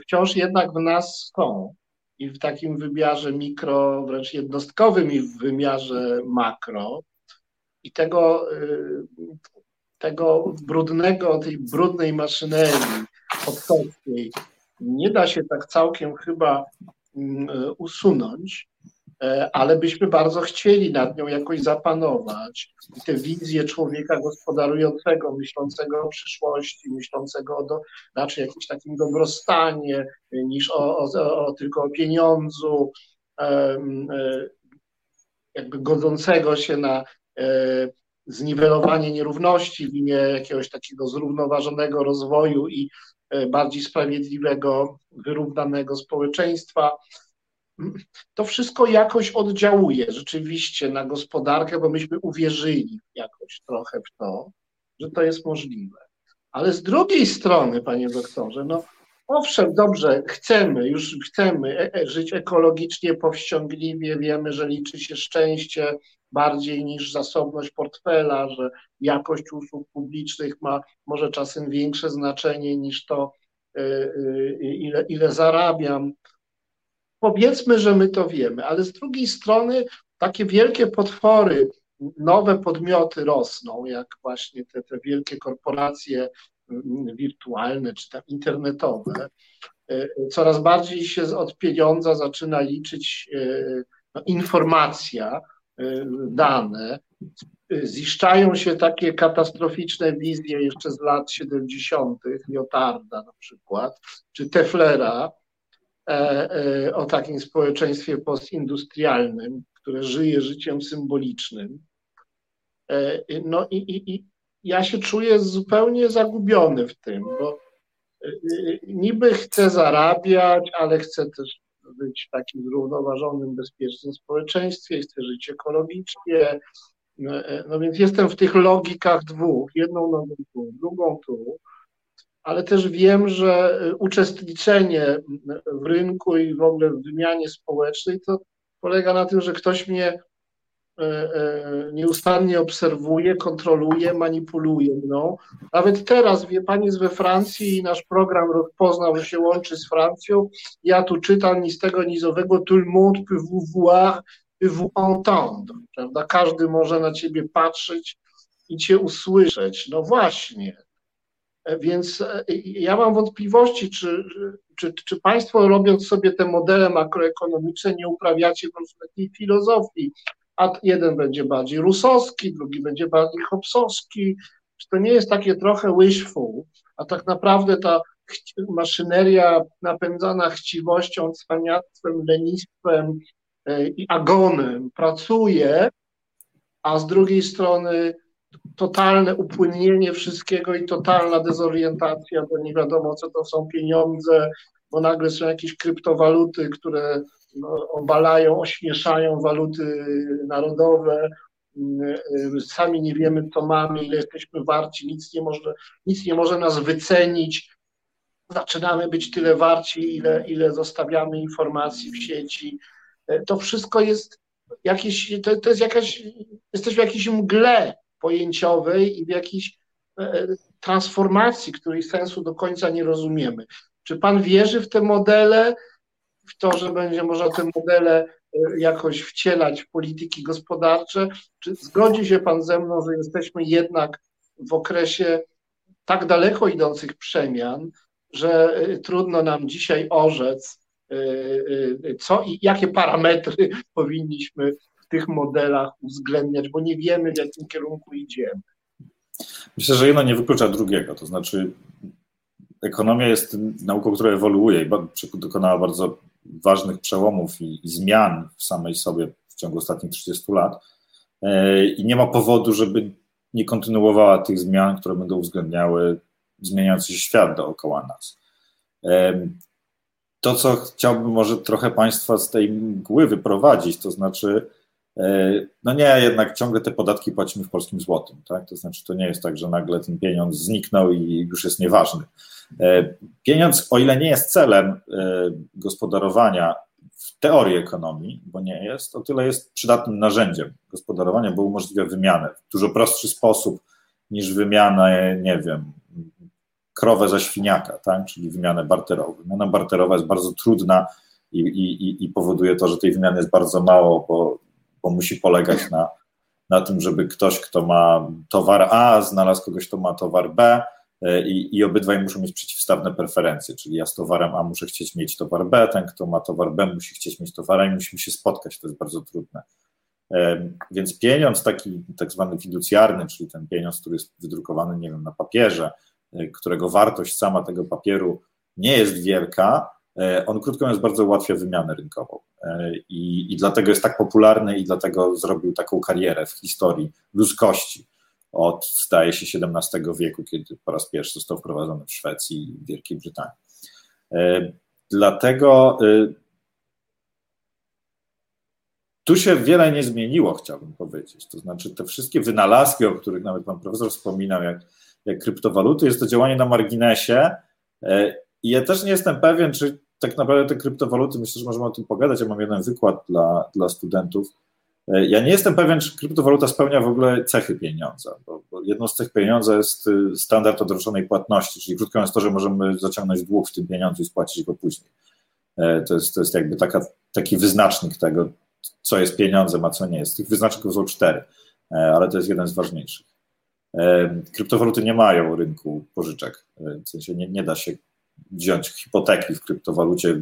wciąż jednak w nas są. I w takim wymiarze mikro, wręcz jednostkowym, i w wymiarze makro. I tego, tego brudnego, tej brudnej maszynerii, Podkowskiej nie da się tak całkiem chyba mm, e, usunąć, ale byśmy bardzo chcieli nad nią jakoś zapanować. I te wizje człowieka gospodarującego, myślącego o przyszłości, myślącego o do, raczej jakimś takim dobrostanie, niż o, o, o tylko o pieniądzu, e, jakby godzącego się na zniwelowanie nierówności w imię jakiegoś takiego zrównoważonego rozwoju i E, bardziej sprawiedliwego, wyrównanego społeczeństwa. To wszystko jakoś oddziałuje rzeczywiście na gospodarkę, bo myśmy uwierzyli jakoś trochę w to, że to jest możliwe. Ale z drugiej strony, panie doktorze, no owszem, dobrze, chcemy, już chcemy e, e, żyć ekologicznie, powściągliwie, wiemy, że liczy się szczęście, bardziej niż zasobność portfela, że jakość usług publicznych ma może czasem większe znaczenie niż to, y, ile, ile zarabiam. Powiedzmy, że my to wiemy, ale z drugiej strony takie wielkie potwory, nowe podmioty rosną, jak właśnie te, te wielkie korporacje mm, wirtualne czy tam internetowe. Y, coraz bardziej się od pieniądza zaczyna liczyć no, informacja, Y, dane, ziszczają się takie katastroficzne wizje jeszcze z lat 70., Jotarda na przykład, czy Teflera, o takim społeczeństwie postindustrialnym, które żyje życiem symbolicznym. No i, i, i ja się czuję zupełnie zagubiony w tym, bo niby chcę zarabiać, ale chcę też być w takim zrównoważonym, bezpiecznym społeczeństwie, chcę żyć ekologicznie. No, e, no więc jestem w tych logikach dwóch, jedną nogą tu, drugą tu, ale też wiem, że uczestniczenie w rynku i w ogóle w wymianie społecznej to polega na tym, że ktoś mnie E, e, nieustannie obserwuje, kontroluje, manipuluje mną. Nawet teraz, wie pani, jest we Francji i nasz program rozpoznał, że się łączy z Francją. Ja tu czytam ni z tego, ni tout le monde peut vous voir, peut vous entendre, prawda? Każdy może na ciebie patrzeć i cię usłyszeć. No właśnie. E, więc ja mam wątpliwości, czy, czy, czy Państwo robiąc sobie te modele makroekonomiczne nie uprawiacie takiej filozofii a jeden będzie bardziej rusowski, drugi będzie bardziej hopsowski. Czy to nie jest takie trochę wishful, a tak naprawdę ta maszyneria napędzana chciwością, cwaniactwem, lenistwem e, i agonem pracuje, a z drugiej strony totalne upłynnienie wszystkiego i totalna dezorientacja, bo nie wiadomo, co to są pieniądze, bo nagle są jakieś kryptowaluty, które no, obalają, ośmieszają waluty narodowe. Sami nie wiemy, co mamy, ile jesteśmy warci, nic nie może, nic nie może nas wycenić. Zaczynamy być tyle warci, ile, ile zostawiamy informacji w sieci. To wszystko jest jakieś, to, to jest jakaś, jesteśmy w jakiejś mgle pojęciowej i w jakiejś e, transformacji, której sensu do końca nie rozumiemy. Czy pan wierzy w te modele? w to, że będzie można te modele e, jakoś wcielać w polityki gospodarcze. Czy zgodzi się Pan ze mną, że jesteśmy jednak w okresie tak daleko idących przemian, że e, trudno nam dzisiaj orzec, e, co i jakie parametry powinniśmy tych modelach uwzględniać, bo nie wiemy, w jakim kierunku idziemy. Myślę, że jedno nie wyklucza drugiego. To znaczy, ekonomia jest nauką, która ewoluuje i dokonała bardzo ważnych przełomów i, i zmian w samej sobie w ciągu ostatnich 30 lat e, i nie ma powodu, żeby nie kontynuowała tych zmian, które będą uwzględniały zmieniający się świat dookoła nas. E, to, co chciałbym może trochę Państwa z tej mgły wyprowadzić, to znaczy, no nie, jednak ciągle te podatki płacimy w polskim złotym, tak? To znaczy, to nie jest tak, że nagle ten pieniądz zniknął i już jest nieważny. E, pieniądz, o ile nie jest celem e, gospodarowania w teorii ekonomii, bo nie jest, o tyle jest przydatnym narzędziem gospodarowania, bo umożliwia wymianę w dużo prostszy sposób niż wymianę, nie wiem, krowę za świniaka, tak? czyli wymianę barterową. Wymiana barterowa jest bardzo trudna i, i, i powoduje to, że tej wymiany jest bardzo mało, bo, bo musi polegać na, na tym, żeby ktoś, kto ma towar A, znalazł kogoś, kto ma towar B, E, i, i obydwaj muszą mieć przeciwstawne preferencje, czyli ja z towarem A muszę chcieć mieć towar B, ten, kto ma towar B, musi chcieć mieć towar A i musimy się spotkać, to jest bardzo trudne. E, więc pieniądz taki tak zwany fiducjarny, czyli ten pieniądz, który jest wydrukowany, nie wiem, na papierze, e, którego wartość sama tego papieru nie jest wielka, on krótko mówiąc bardzo ułatwia wymianę rynkową. I, I dlatego jest tak popularny i dlatego zrobił taką karierę w historii ludzkości od, zdaje się, XVII wieku, kiedy po raz pierwszy został wprowadzony w Szwecji i Wielkiej Brytanii. E, dlatego e, tu się wiele nie zmieniło, chciałbym powiedzieć. To znaczy, te wszystkie wynalazki, o których nawet pan profesor wspominał, jak, jak kryptowaluty, jest to działanie na marginesie. I ja też nie jestem pewien, czy tak naprawdę te kryptowaluty, myślę, że możemy o tym pogadać. Ja mam jeden wykład dla, dla studentów E, ja nie jestem pewien, czy kryptowaluta spełnia w ogóle cechy pieniądza, bo, bo jedną z cech pieniądza jest y, standard odroczonej płatności, czyli krótko mówiąc to, że możemy zaciągnąć dług w tym pieniądzu i spłacić go później. E, to jest, to jest jakby taka, taki wyznacznik tego, co jest pieniądzem, a co nie jest. Tych wyznaczników są cztery, e, ale to jest jeden z ważniejszych. Kryptowaluty nie mają rynku pożyczek, w sensie nie, nie da się wziąć hipoteki w kryptowalucie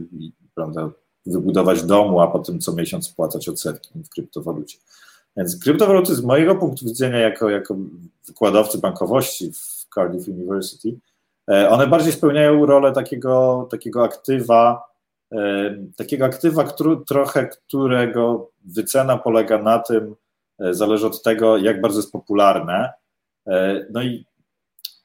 prawda, wybudować domu, a potem co miesiąc spłacać odsetki w kryptowalucie. Więc kryptowaluty z mojego punktu widzenia, jako, jako wykładowcy bankowości w Cardiff University, e, one bardziej spełniają rolę takiego, takiego aktywa, e, takiego aktywa, który, trochę którego wycena polega na tym, e, zależy od tego, jak bardzo jest popularne. No i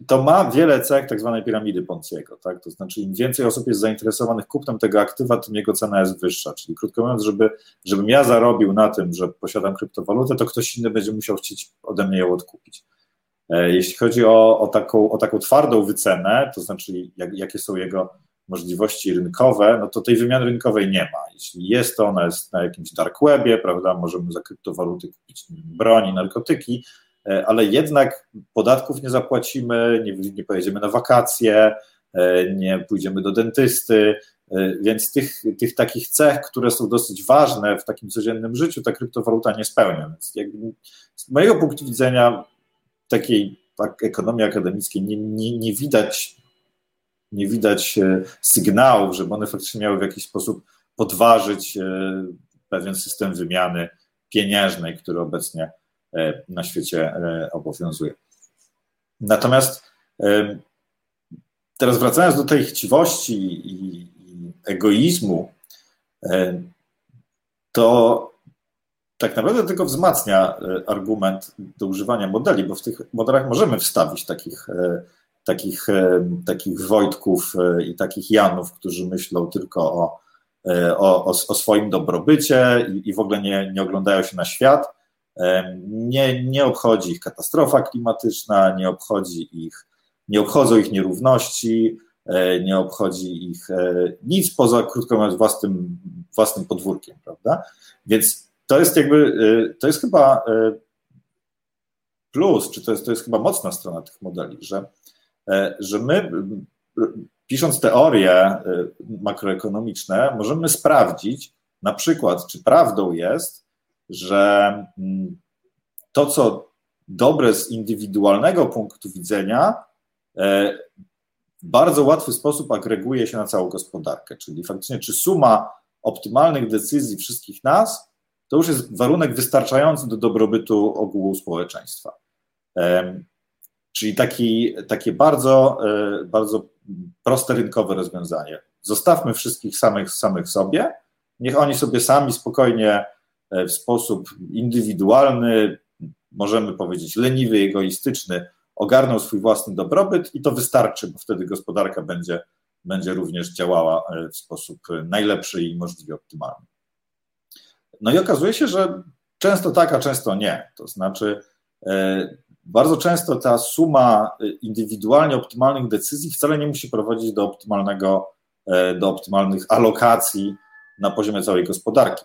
to ma wiele cech tak zwanej piramidy Ponciego, tak? To znaczy, im więcej osób jest zainteresowanych kupnem tego aktywa, tym jego cena jest wyższa. Czyli krótko mówiąc, żeby, żebym ja zarobił na tym, że posiadam kryptowalutę, to ktoś inny będzie musiał chcieć ode mnie ją odkupić. E, jeśli chodzi o, o, taką, o taką twardą wycenę, to znaczy jak, jakie są jego możliwości rynkowe, no to tej wymiany rynkowej nie ma. Jeśli jest to, ona jest na jakimś dark webie, prawda, możemy za kryptowaluty kupić broni, narkotyki, ale jednak podatków nie zapłacimy, nie, nie pojedziemy na wakacje, e, nie pójdziemy do dentysty, e, więc tych, tych takich cech, które są dosyć ważne w takim codziennym życiu, ta kryptowaluta nie spełnia. Więc jakby z mojego punktu widzenia takiej tak, ekonomii akademickiej nie, nie, nie widać nie widać sygnałów, żeby one faktycznie miały w jakiś sposób podważyć pewien system wymiany pieniężnej, który obecnie E, na świecie e, obowiązuje. Natomiast e, teraz wracając do tej chciwości i, egoizmu, to tak naprawdę tylko wzmacnia argument do używania modeli, bo w tych modelach możemy wstawić takich, takich, takich Wojtków i takich Janów, którzy myślą tylko o, o, o swoim dobrobycie i, i w ogóle nie, nie oglądają się na świat nie, nie obchodzi ich katastrofa klimatyczna, nie obchodzi ich, nie obchodzą ich nierówności, e, nie obchodzi ich e, nic poza, krótko mówiąc, własnym, własnym podwórkiem, prawda? Więc to jest jakby, e, to jest chyba plus, czy to jest, to jest chyba mocna strona tych modeli, że, że my pisząc teorie makroekonomiczne, możemy sprawdzić na przykład, czy prawdą jest, że mm, to, co dobre z indywidualnego punktu widzenia, e, w bardzo łatwy sposób agreguje się na całą gospodarkę. Czyli faktycznie, czy suma optymalnych decyzji wszystkich nas, to już jest warunek wystarczający do dobrobytu ogółu społeczeństwa. Czyli taki, takie bardzo, e, bardzo proste rynkowe rozwiązanie. Zostawmy wszystkich samych, samych sobie, niech oni sobie sami spokojnie E, w sposób indywidualny, możemy powiedzieć leniwy, egoistyczny, ogarnął swój własny dobrobyt i to wystarczy, bo wtedy gospodarka będzie, będzie również działała e, w sposób najlepszy i możliwie optymalny. No i okazuje się, że często tak, a często nie. To znaczy, e, bardzo często ta suma indywidualnie optymalnych decyzji wcale nie musi prowadzić do optymalnego, do optymalnych alokacji na poziomie całej gospodarki.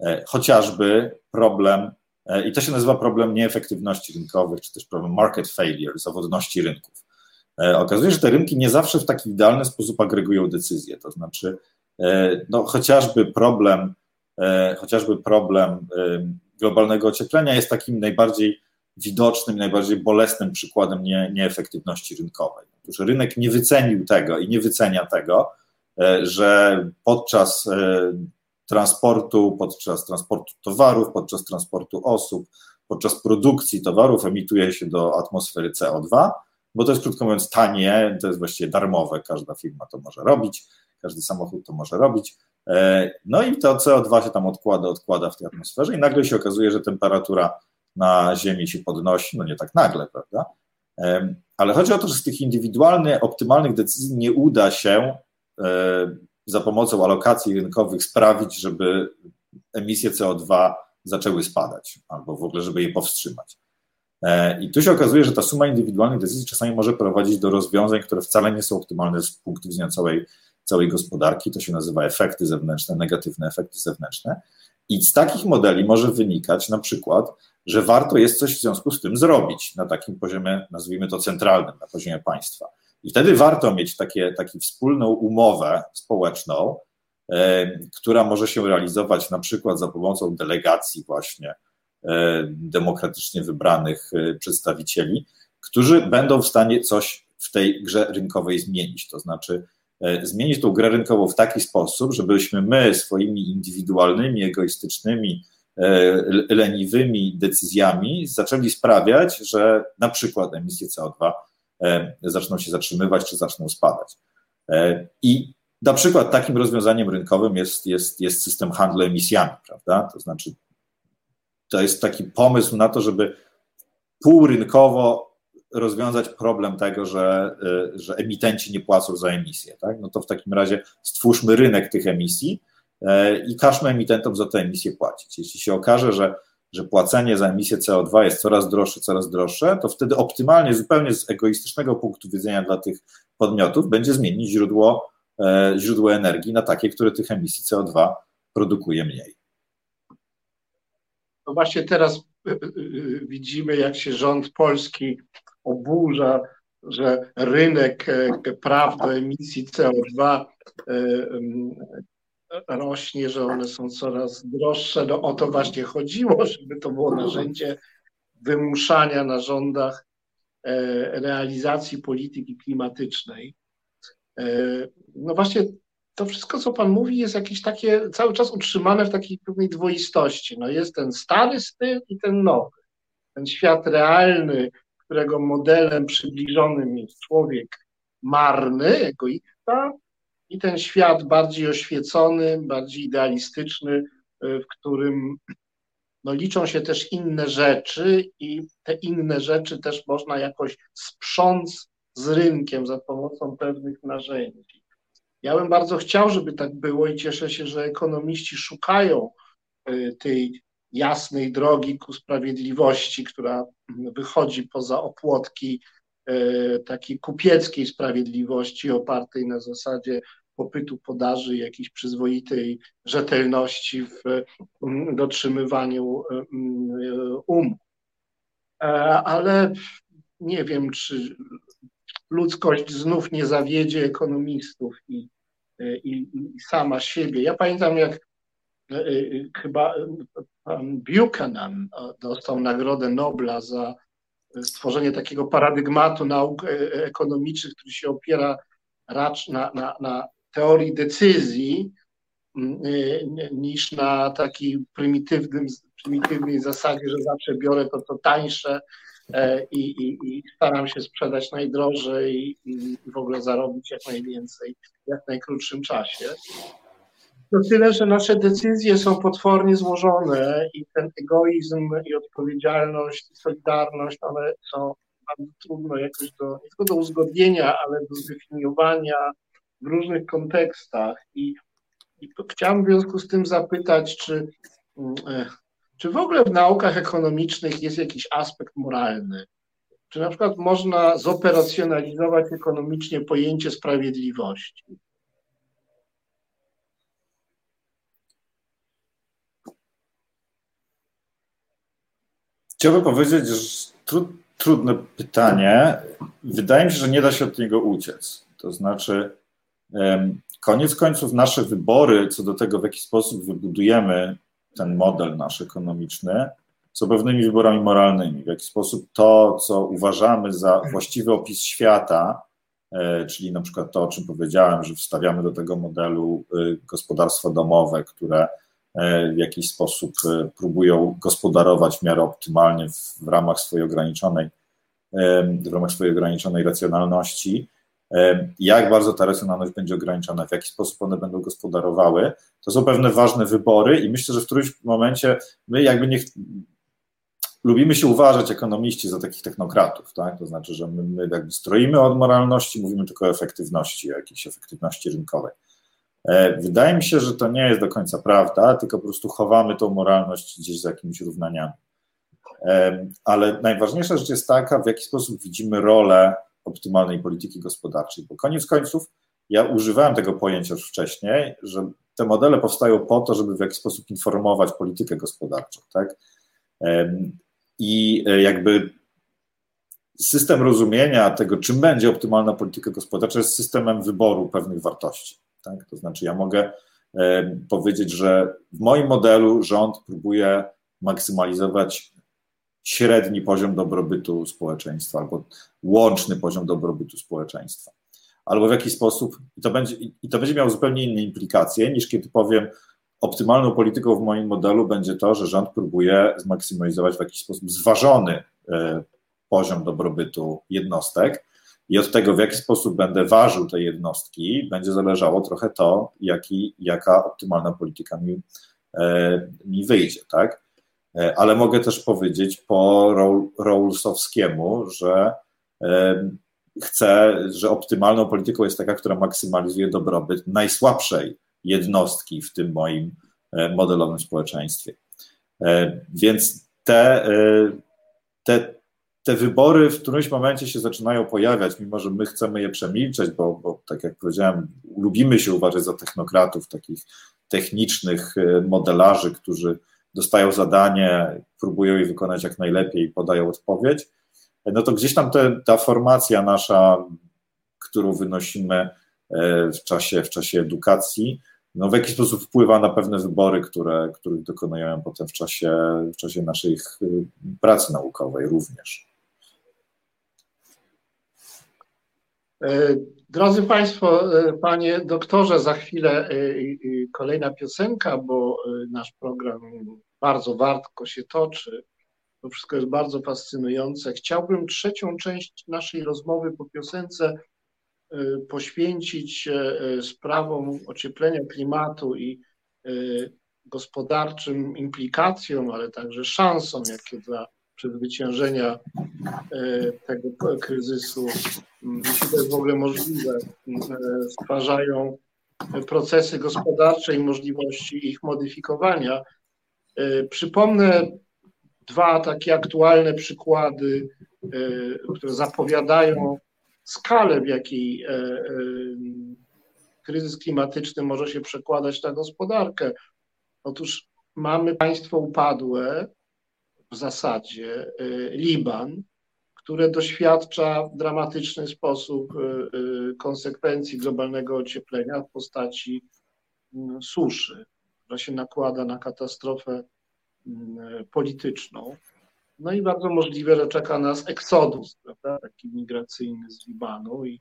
E, chociażby problem, e, i to się nazywa problem nieefektywności rynkowych, czy też problem market failure, zawodności rynków. E, okazuje się, że te rynki nie zawsze w taki idealny sposób agregują decyzje, to znaczy no, chociażby problem, chociażby problem globalnego ocieplenia jest takim najbardziej widocznym, najbardziej bolesnym przykładem nie, nieefektywności rynkowej. Otóż rynek nie wycenił tego i nie wycenia tego, że podczas transportu, podczas transportu towarów, podczas transportu osób, podczas produkcji towarów emituje się do atmosfery CO2, bo to jest krótko mówiąc tanie, to jest właściwie darmowe, każda firma to może robić, każdy samochód to może robić. E, no i to CO2 się tam odkłada, odkłada w tej atmosferze i nagle się okazuje, że temperatura na Ziemi się podnosi, no nie tak nagle, prawda? E, ale chodzi o to, że z tych indywidualnych, optymalnych decyzji nie uda się e, za pomocą alokacji rynkowych sprawić, żeby emisje CO2 zaczęły spadać, albo w ogóle, żeby je powstrzymać. E, I tu się okazuje, że ta suma indywidualnych decyzji czasami może prowadzić do rozwiązań, które wcale nie są optymalne z punktu widzenia całej, całej gospodarki. To się nazywa efekty zewnętrzne, negatywne efekty zewnętrzne. I z takich modeli może wynikać na przykład, że warto jest coś w związku z tym zrobić na takim poziomie, nazwijmy to centralnym, na poziomie państwa. I wtedy warto mieć takie, taką wspólną umowę społeczną, e, która może się realizować na przykład za pomocą delegacji właśnie e, demokratycznie wybranych e, przedstawicieli, którzy będą w stanie coś w tej grze rynkowej zmienić. To znaczy zmienić tą grę rynkową w taki sposób, żebyśmy my swoimi indywidualnymi, egoistycznymi leniwymi decyzjami zaczęli sprawiać, że na przykład emisje CO2 zaczną się zatrzymywać czy zaczną spadać. I na przykład takim rozwiązaniem rynkowym jest, jest, jest system handlu emisjami, prawda? To znaczy, to jest taki pomysł na to, żeby półrynkowo rozwiązać problem tego, że, y, że emitenci nie płacą za emisję. Tak? No to w takim razie stwórzmy rynek tych emisji i każmy emitentom za te emisje płacić. Jeśli się okaże, że, że płacenie za emisję CO2 jest coraz droższe, coraz droższe, to wtedy optymalnie, zupełnie z egoistycznego punktu widzenia dla tych podmiotów, będzie zmienić źródło, y, źródło energii na takie, które tych emisji CO2 produkuje mniej. No właśnie teraz widzimy, jak się rząd polski oburza, że rynek e, praw do emisji CO2 e, rośnie, że one są coraz droższe. No o to właśnie chodziło, żeby to było narzędzie wymuszania na rządach e, realizacji polityki klimatycznej. No właśnie to wszystko, co Pan mówi, jest jakieś takie cały czas utrzymane w takiej pewnej dwoistości. No jest ten stary styl i ten nowy. Ten świat realny, którego modelem przybliżonym jest człowiek marny, egoista, i ten świat bardziej oświecony, bardziej idealistyczny, w którym no, liczą się też inne rzeczy i te inne rzeczy też można jakoś sprząc z rynkiem za pomocą pewnych narzędzi. Ja bym bardzo chciał, żeby tak było i cieszę się, że ekonomiści szukają y, tej jasnej drogi ku sprawiedliwości, która wychodzi poza opłotki y, takiej kupieckiej sprawiedliwości opartej na zasadzie popytu, podaży, jakiejś przyzwoitej rzetelności w dotrzymywaniu umów. E, ale nie wiem, czy ludzkość znów nie zawiedzie ekonomistów i, i, i sama siebie. Ja pamiętam, jak e, e, chyba pan Buchanan dostał Nagrodę Nobla za stworzenie takiego paradygmatu nauk e, ekonomicznych, który się opiera raczej na, na, na teorii decyzji niż na takiej prymitywnym, prymitywnej zasadzie, że zawsze biorę to, co tańsze E, i, i, i staram się sprzedać najdrożej i, i w ogóle zarobić jak najwięcej w jak najkrótszym czasie. To tyle, że nasze decyzje są potwornie złożone i ten egoizm i odpowiedzialność i solidarność, one są bardzo trudno jakoś do, nie tylko do uzgodnienia, ale do zdefiniowania w różnych kontekstach. I, i chciałam w związku z tym zapytać, czy mm, e, czy w ogóle w naukach ekonomicznych jest jakiś aspekt moralny? Czy na przykład można zoperacjonalizować ekonomicznie pojęcie sprawiedliwości? Chciałbym powiedzieć, że tru, trudne pytanie. Wydaje mi się, że nie da się od niego uciec. To znaczy, koniec końców, nasze wybory co do tego, w jaki sposób wybudujemy ten model nasz ekonomiczny, są pewnymi wyborami moralnymi. W jaki sposób to, co uważamy za właściwy opis świata, e, czyli na przykład to, o czym powiedziałem, że wstawiamy do tego modelu e, gospodarstwa domowe, które w jakiś sposób próbują gospodarować w miarę optymalnie w, w ramach swojej ograniczonej, w ramach swojej ograniczonej racjonalności, jak bardzo ta racjonalność będzie ograniczona, w jaki sposób one będą gospodarowały, to są pewne ważne wybory i myślę, że w którymś momencie my jakby nie lubimy się uważać ekonomiści za takich technokratów, tak? to znaczy, że my, my jakby stroimy od moralności, mówimy tylko o efektywności, o jakiejś efektywności rynkowej. E, wydaje mi się, że to nie jest do końca prawda, tylko po prostu chowamy tą moralność gdzieś za jakimiś równaniami. Ale najważniejsza rzecz jest taka, w jaki sposób widzimy rolę optymalnej polityki gospodarczej, bo koniec końców ja używałem tego pojęcia już wcześniej, że te modele powstają po to, żeby w jakiś sposób informować politykę gospodarczą, tak? I e, jakby system rozumienia tego, czym będzie optymalna polityka gospodarcza, jest systemem wyboru pewnych wartości. Tak? To znaczy, ja mogę powiedzieć, że w moim modelu rząd próbuje maksymalizować średni poziom dobrobytu społeczeństwa albo łączny poziom dobrobytu społeczeństwa. Albo w jakiś sposób, i to będzie, i to będzie miało zupełnie inne implikacje niż kiedy powiem, optymalną polityką w moim modelu będzie to, że rząd próbuje zmaksymalizować w jakiś sposób zważony poziom dobrobytu jednostek. I od tego, w jaki sposób będę ważył te jednostki, będzie zależało trochę to, jaki, jaka optymalna polityka mi, mi wyjdzie, tak? Ale mogę też powiedzieć po Rawlsowskiemu, że chcę, że optymalną polityką jest taka, która maksymalizuje dobrobyt najsłabszej jednostki w tym moim e, modelowym społeczeństwie. E, więc te, e, te, te wybory w którymś momencie się zaczynają pojawiać, mimo że my chcemy je przemilczeć, bo, bo tak jak powiedziałem, lubimy się uważać za technokratów, takich technicznych modelarzy, którzy dostają zadanie, próbują je wykonać jak najlepiej i podają odpowiedź no to gdzieś tam te, ta formacja nasza, którą wynosimy e, w czasie, w czasie edukacji, no w jakiś sposób wpływa na pewne wybory, które, których dokonujemy potem w czasie, w czasie naszej pracy naukowej również. Drodzy Państwo, e, Panie doktorze, za chwilę kolejna piosenka, bo nasz program bardzo wartko się toczy. To wszystko jest bardzo fascynujące. Chciałbym trzecią część naszej rozmowy po piosence poświęcić sprawom ocieplenia klimatu i gospodarczym implikacjom, ale także szansom, jakie dla przezwyciężenia tego kryzysu, jeśli to jest w ogóle możliwe, stwarzają procesy gospodarcze i możliwości ich modyfikowania. Przypomnę dwa takie aktualne przykłady, e, które zapowiadają skalę, w jakiej e, e, kryzys klimatyczny może się przekładać na gospodarkę. Otóż mamy państwo upadłe, w zasadzie Liban, które doświadcza w dramatyczny sposób konsekwencji globalnego ocieplenia w postaci mm, suszy, która się nakłada na katastrofę Mm, polityczną. No i bardzo możliwe, że czeka nas eksodus, prawda, taki migracyjny z Libanu. I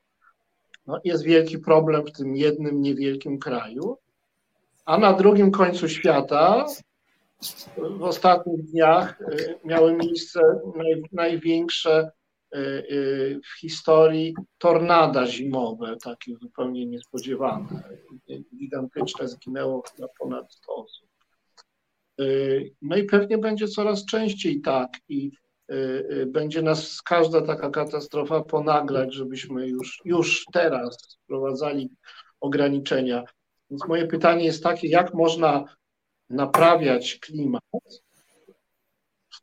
no, jest wielki problem w tym jednym niewielkim kraju. A na drugim końcu świata w ostatnich dniach y, miały miejsce naj, największe y, y, w historii tornada zimowe, takie zupełnie niespodziewane. Gigantyczne, zginęło chyba ponad 100 osób. No i pewnie będzie coraz częściej tak i y, y, będzie nas każda taka katastrofa ponaglać, żebyśmy już, już teraz wprowadzali ograniczenia. Więc moje pytanie jest takie, jak można naprawiać klimat,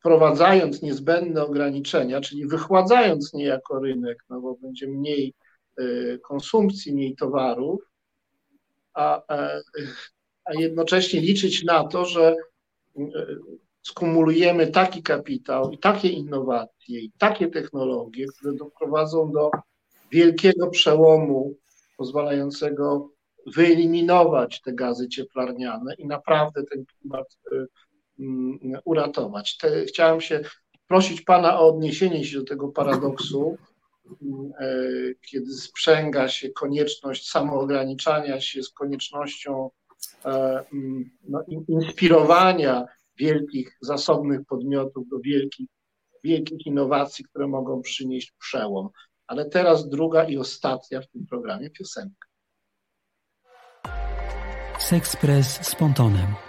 wprowadzając niezbędne ograniczenia, czyli wychładzając niejako rynek, no bo będzie mniej y, konsumpcji, mniej towarów, a, a jednocześnie liczyć na to, że skumulujemy taki kapitał i takie innowacje i takie technologie, które doprowadzą do wielkiego przełomu pozwalającego wyeliminować te gazy cieplarniane i naprawdę ten klimat uratować. Te, chciałem się prosić Pana o odniesienie się do tego paradoksu, y, kiedy sprzęga się konieczność samoograniczania się z koniecznością E, mm, no, inspirowania wielkich, zasobnych podmiotów do wielkich, wielkich innowacji, które mogą przynieść przełom. Ale teraz druga i ostatnia w tym programie piosenka. Sexpress z pontonem.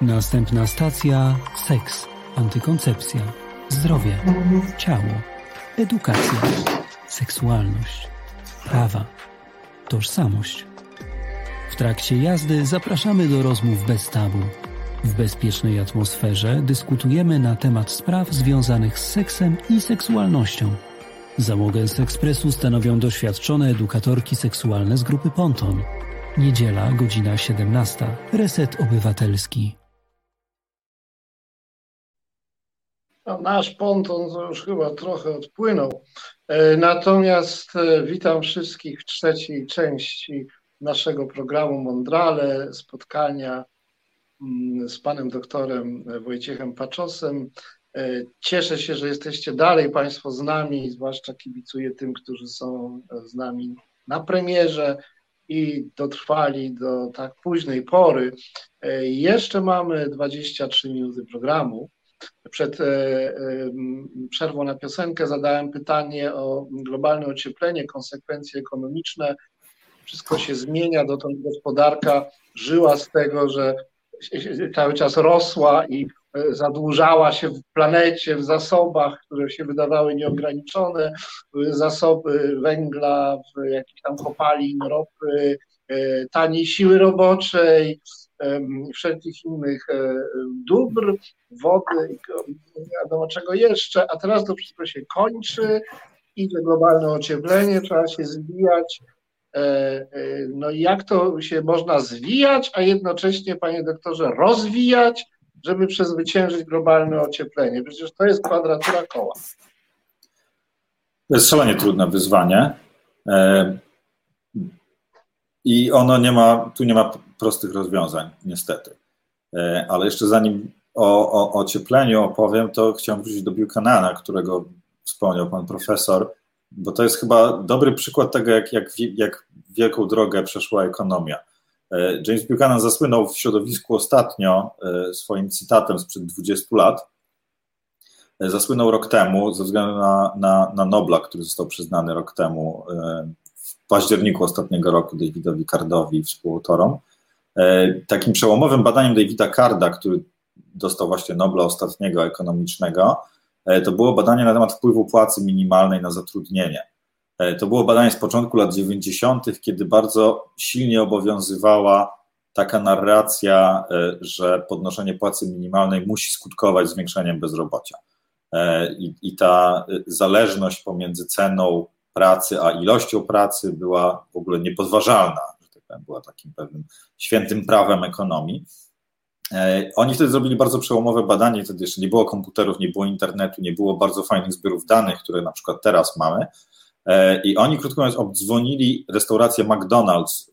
Następna stacja seks, antykoncepcja, zdrowie, ciało, edukacja, seksualność, prawa, tożsamość w trakcie jazdy zapraszamy do rozmów bez tabu. W bezpiecznej atmosferze dyskutujemy na temat spraw związanych z seksem i seksualnością. Załogę z ekspresu stanowią doświadczone edukatorki seksualne z grupy Ponton. Niedziela, godzina 17. Reset Obywatelski. Nasz ponton to już chyba trochę odpłynął. E, natomiast e, witam wszystkich w trzeciej części naszego programu Mondrale, spotkania mm, z panem doktorem Wojciechem Paczosem. E, cieszę się, że jesteście dalej Państwo z nami, zwłaszcza kibicuję tym, którzy są z nami na premierze. i dotrwali do tak późnej pory. Jeszcze mamy 23 minuty programu. Przed przerwą na piosenkę zadałem pytanie o globalne ocieplenie, konsekwencje ekonomiczne. Wszystko się zmienia, dotąd gospodarka żyła z tego, że cały czas rosła i e, zadłużała się w planecie, w zasobach, które się wydawały nieograniczone, zasoby węgla, jakichś tam kopalin, ropy, e, taniej siły roboczej, wszelkich innych e, dóbr, wody nie wiadomo czego jeszcze, a teraz to wszystko się kończy, idzie globalne ocieplenie, trzeba się zwijać E, e, no i jak to się można zwijać, a jednocześnie, panie doktorze, rozwijać, żeby przezwyciężyć globalne ocieplenie? Przecież to jest kwadratura koła. To jest szalenie trudne wyzwanie. I ono nie ma, tu nie ma prostych rozwiązań, niestety. Ale jeszcze zanim o, o, ociepleniu opowiem, to chciałem wrócić do Buchanana, którego wspomniał pan profesor bo to jest chyba dobry przykład tego, jak, jak, jak wielką drogę przeszła ekonomia. E, James Buchanan zasłynął w środowisku ostatnio e, swoim cytatem sprzed 20 lat. E, zasłynął rok temu ze względu na, na, na Nobla, który został przyznany rok temu w październiku ostatniego roku Davidowi Cardowi, współautorom. Takim przełomowym badaniem Davida Carda, który dostał właśnie Nobla ostatniego ekonomicznego, E, to było badanie na temat wpływu płacy minimalnej na zatrudnienie. E, to było badanie z początku lat 90., kiedy bardzo silnie obowiązywała taka narracja, e, że podnoszenie płacy minimalnej musi skutkować zwiększeniem bezrobocia. I, I, ta zależność pomiędzy ceną pracy a ilością pracy była w ogóle niepodważalna, była takim pewnym świętym prawem ekonomii. E, oni wtedy zrobili bardzo przełomowe badanie, wtedy jeszcze nie było komputerów, nie było internetu, nie było bardzo fajnych zbiorów danych, które na przykład teraz mamy. E, I oni, krótko mówiąc, obdzwonili restaurację McDonald's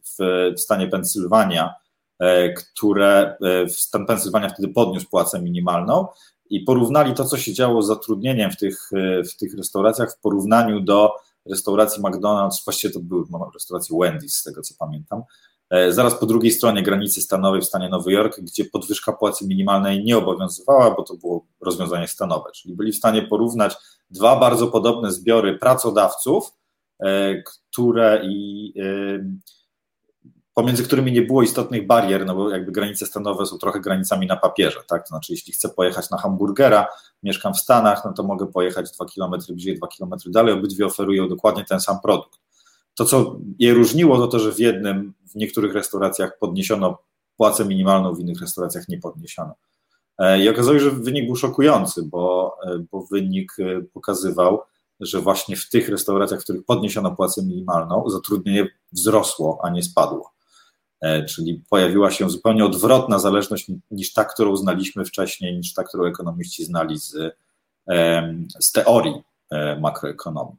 w stanie Pensylwania, e, które stan Pensylwania wtedy podniósł płacę minimalną i porównali to, co się działo z zatrudnieniem w tych, w tych restauracjach w porównaniu do restauracji McDonald's, właściwie to były restauracje Wendy's, z tego co pamiętam, E, zaraz po drugiej stronie granicy stanowej w stanie Nowy Jork, gdzie podwyżka płacy minimalnej nie obowiązywała, bo to było rozwiązanie stanowe, czyli byli w stanie porównać dwa bardzo podobne zbiory pracodawców, e, które i e, pomiędzy którymi nie było istotnych barier, no bo jakby granice stanowe są trochę granicami na papierze, tak? To znaczy, jeśli chcę pojechać na hamburgera, mieszkam w Stanach, no to mogę pojechać dwa kilometry bliżej, dwa kilometry dalej, obydwie oferują dokładnie ten sam produkt. To, co je różniło, to to, że w jednym, w niektórych restauracjach podniesiono płacę minimalną, w innych restauracjach nie podniesiono. E, I okazało się, że wynik był szokujący, bo, e, bo wynik e, pokazywał, że właśnie w tych restauracjach, w których podniesiono płacę minimalną, zatrudnienie wzrosło, a nie spadło. Czyli pojawiła się zupełnie odwrotna zależność niż ta, którą znaliśmy wcześniej, niż ta, którą ekonomiści znali z, z teorii makroekonomii.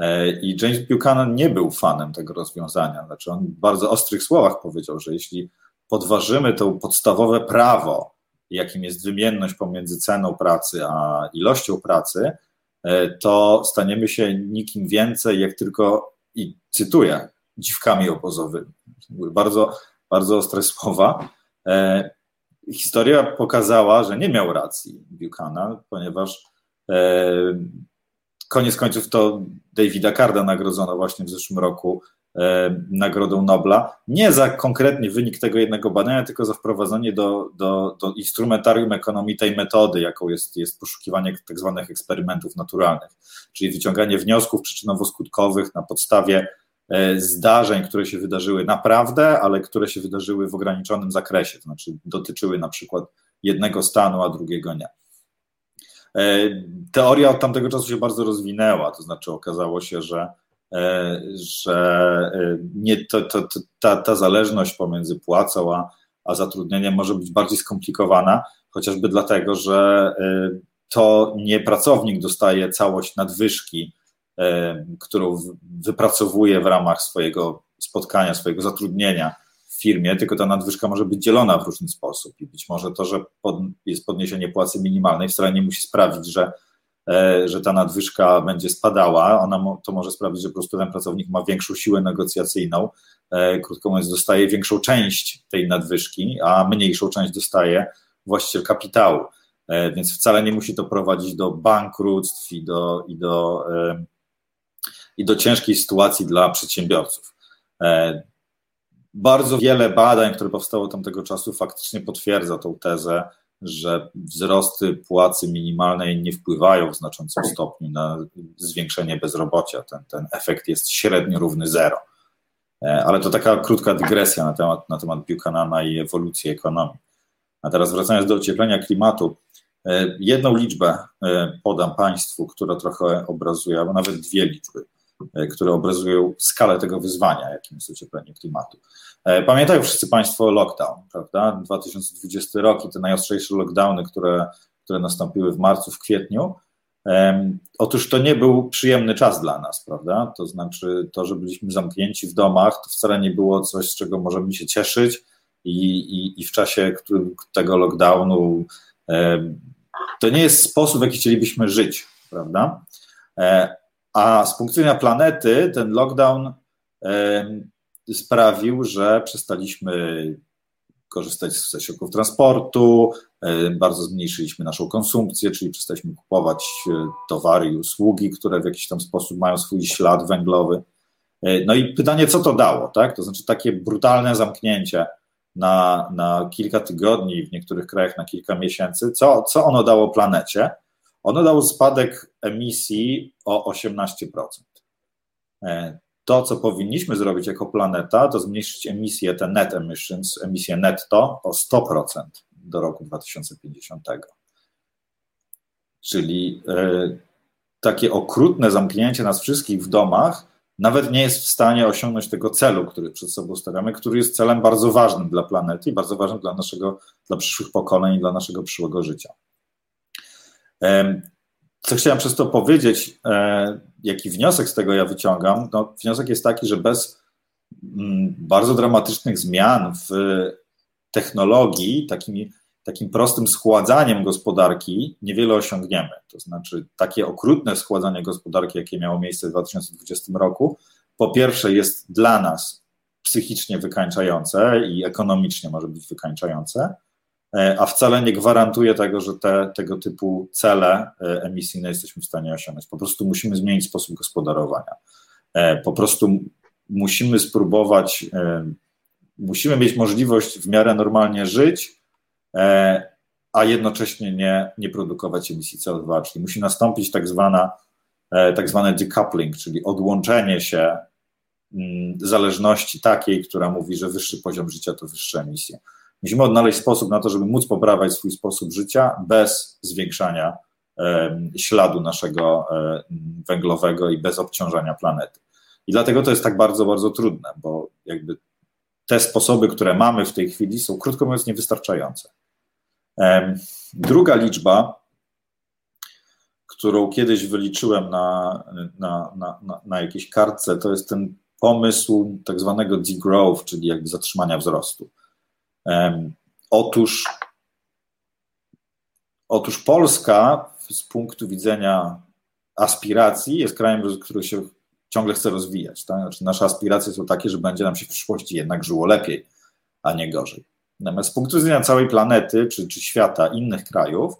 E, I James Buchanan nie był fanem tego rozwiązania. Znaczy on w bardzo ostrych słowach powiedział, że jeśli podważymy to podstawowe prawo, jakim jest wymienność pomiędzy ceną pracy a ilością pracy, e, to staniemy się nikim więcej, jak tylko, i cytuję, dziwkami obozowymi. Bardzo, bardzo ostre słowa. E, historia pokazała, że nie miał racji Buchanan, ponieważ koniec końców to Davida Carda nagrodzono właśnie w zeszłym roku e, Nagrodą Nobla, nie za konkretnie wynik tego jednego badania, tylko za wprowadzenie do, do, do instrumentarium ekonomii tej metody, jaką jest, jest poszukiwanie tak zwanych eksperymentów naturalnych, czyli wyciąganie wniosków przyczynowo-skutkowych na podstawie e, zdarzeń, które się wydarzyły naprawdę, ale które się wydarzyły w ograniczonym zakresie, to znaczy dotyczyły na przykład jednego stanu, a drugiego nie. E, teoria od tamtego czasu się bardzo rozwinęła, to znaczy okazało się, że, e, że e, nie, to, to, to, ta, ta zależność pomiędzy płacą a, a zatrudnieniem może być bardziej skomplikowana, chociażby dlatego, że to nie pracownik dostaje całość nadwyżki, którą wypracowuje w ramach swojego spotkania, swojego zatrudnienia firmie, tylko ta nadwyżka może być dzielona w różny sposób i być może to, że jest podniesienie płacy minimalnej wcale nie musi sprawić, że, e, że ta nadwyżka będzie spadała, ona to może sprawić, że po prostu ten pracownik ma większą siłę negocjacyjną, e, krótko mówiąc, dostaje większą część tej nadwyżki, a mniejszą część dostaje właściciel kapitału. Więc wcale nie musi to prowadzić do bankructw i do, i do, i do ciężkiej sytuacji dla przedsiębiorców. Bardzo wiele badań, które powstało tamtego czasu, faktycznie potwierdza tą tezę, że wzrosty płacy minimalnej nie wpływają w znaczącym stopniu na zwiększenie bezrobocia. Ten, ten efekt jest średnio równy zero. E, ale to taka krótka dygresja na temat, na temat Buchanana i ewolucji ekonomii. A teraz wracając do ocieplenia klimatu, e, jedną liczbę e, podam Państwu, która trochę obrazuje, albo nawet dwie liczby. E, które obrazują skalę tego wyzwania, jakim jest ocieplenie klimatu. E, pamiętają wszyscy Państwo lockdown, prawda? 2020 rok i te najostrzejsze lockdowny, które, które nastąpiły w marcu, w kwietniu. Otóż to nie był przyjemny czas dla nas, prawda? To znaczy to, że byliśmy zamknięci w domach, to wcale nie było coś, z czego możemy się cieszyć i, i, i w czasie tego lockdownu to nie jest sposób, w jaki chcielibyśmy żyć, prawda? A z punktu widzenia planety ten lockdown sprawił, że przestaliśmy korzystać ze środków transportu, bardzo zmniejszyliśmy naszą konsumpcję, czyli przestaliśmy kupować e, towary i usługi, które w jakiś tam sposób mają swój ślad węglowy. E, no i pytanie, co to dało, tak? To znaczy takie brutalne zamknięcie na, na kilka tygodni, w niektórych krajach na kilka miesięcy, co, co ono dało planecie? Ono dało spadek emisji o 18%. E, to, co powinniśmy zrobić jako planeta, to zmniejszyć emisję, te net emissions, emisję netto o 100% do roku 2050. Czyli e, takie okrutne zamknięcie nas wszystkich w domach nawet nie jest w stanie osiągnąć tego celu, który przed sobą stawiamy, który jest celem bardzo ważnym dla planety i bardzo ważnym dla naszego, dla przyszłych pokoleń i dla naszego przyszłego życia. Co chciałem przez to powiedzieć, e, jaki wniosek z tego ja wyciągam? No, wniosek jest taki, że bez mm, bardzo dramatycznych zmian w technologii, takim prostym schładzaniem gospodarki niewiele osiągniemy. To znaczy, takie okrutne schładzanie gospodarki, jakie miało miejsce w 2020 roku, po pierwsze jest dla nas psychicznie wykańczające i ekonomicznie może być wykańczające, a wcale nie gwarantuje tego, że te, tego typu cele e, emisyjne jesteśmy w stanie osiągnąć. Po prostu musimy zmienić sposób gospodarowania. E, po prostu musimy spróbować, musimy mieć możliwość w miarę normalnie żyć, a jednocześnie nie, nie produkować emisji CO2, czyli musi nastąpić tak, zwana, tak zwane decoupling, czyli odłączenie się mm, zależności takiej, która mówi, że wyższy poziom życia to wyższe emisje. Musimy odnaleźć sposób na to, żeby móc poprawiać swój sposób życia bez zwiększania śladu naszego e, węglowego i bez obciążania planety. I dlatego to jest tak bardzo, bardzo trudne, bo jakby te sposoby, które mamy w tej chwili, są krótko mówiąc niewystarczające. Druga liczba, którą kiedyś wyliczyłem na, na, na, na, jakiejś kartce, to jest ten pomysł tak zwanego degrowth, czyli jakby zatrzymania wzrostu. Otóż, otóż Polska z punktu widzenia aspiracji jest krajem, który się ciągle chce rozwijać. Tak? Znaczy nasze aspiracje są takie, że będzie nam się w przyszłości jednak żyło lepiej, a nie gorzej. Natomiast z punktu widzenia całej planety czy, czy świata, innych krajów,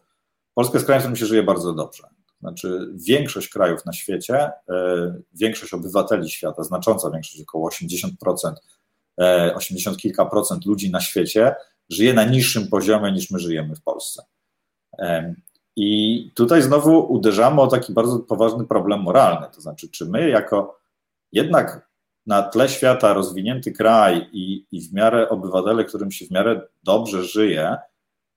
Polska jest krajem, w którym się żyje bardzo dobrze. Znaczy, większość krajów na świecie, yy, większość obywateli świata, znacząca większość, około 80%, 80 e, kilka procent ludzi na świecie żyje na niższym poziomie niż my żyjemy w Polsce. I tutaj znowu uderzamy o taki bardzo poważny problem moralny, to znaczy, czy my jako jednak na tle świata rozwinięty kraj i, i w miarę obywatele, którym się w miarę dobrze żyje,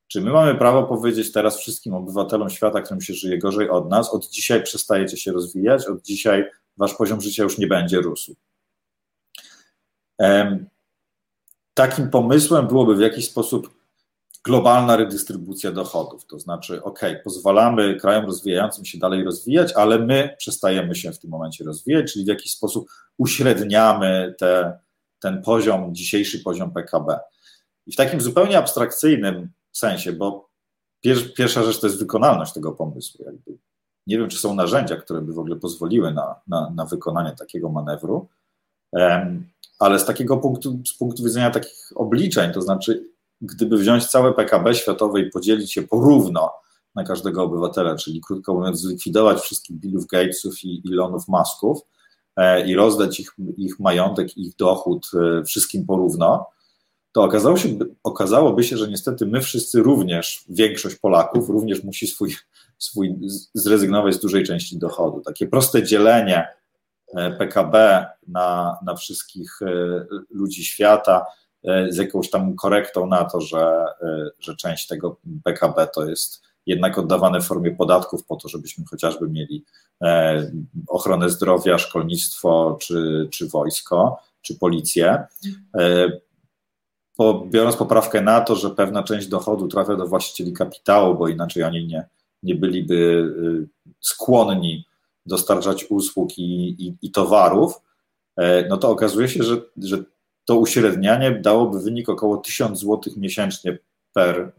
czy my mamy prawo powiedzieć teraz wszystkim obywatelom świata, którym się żyje gorzej od nas, od dzisiaj przestajecie się rozwijać, od dzisiaj wasz poziom życia już nie będzie rósł. Takim pomysłem byłoby w jakiś sposób globalna redystrybucja dochodów. To znaczy, ok, pozwalamy krajom rozwijającym się dalej rozwijać, ale my przestajemy się w tym momencie rozwijać, czyli w jakiś sposób uśredniamy te, ten poziom, dzisiejszy poziom PKB. I w takim zupełnie abstrakcyjnym sensie, bo pier, pierwsza rzecz to jest wykonalność tego pomysłu. Jakby Nie wiem, czy są narzędzia, które by w ogóle pozwoliły na, na, na wykonanie takiego manewru, ale z takiego punktu, z punktu widzenia takich obliczeń, to znaczy, gdyby wziąć całe PKB światowe i podzielić je porówno na każdego obywatela, czyli krótko mówiąc, zlikwidować wszystkich Billów Gatesów i Elonów Musków e, i rozdać ich, ich majątek, ich dochód e, wszystkim porówno, to okazało się, okazałoby się, że niestety my wszyscy również, większość Polaków również musi swój, swój zrezygnować z dużej części dochodu. Takie proste dzielenie PKB na, na wszystkich ludzi świata z jakąś tam korektą na to, że, że część tego PKB to jest jednak oddawane w formie podatków po to, żebyśmy chociażby mieli e, ochronę zdrowia, szkolnictwo, czy, czy wojsko, czy policję. E, po, biorąc poprawkę na to, że pewna część dochodu trafia do właścicieli kapitału, bo inaczej oni nie, nie byliby skłonni dostarczać usług i, i, i towarów, e, no to okazuje się, że, że to uśrednianie dałoby wynik około 1000 zł miesięcznie per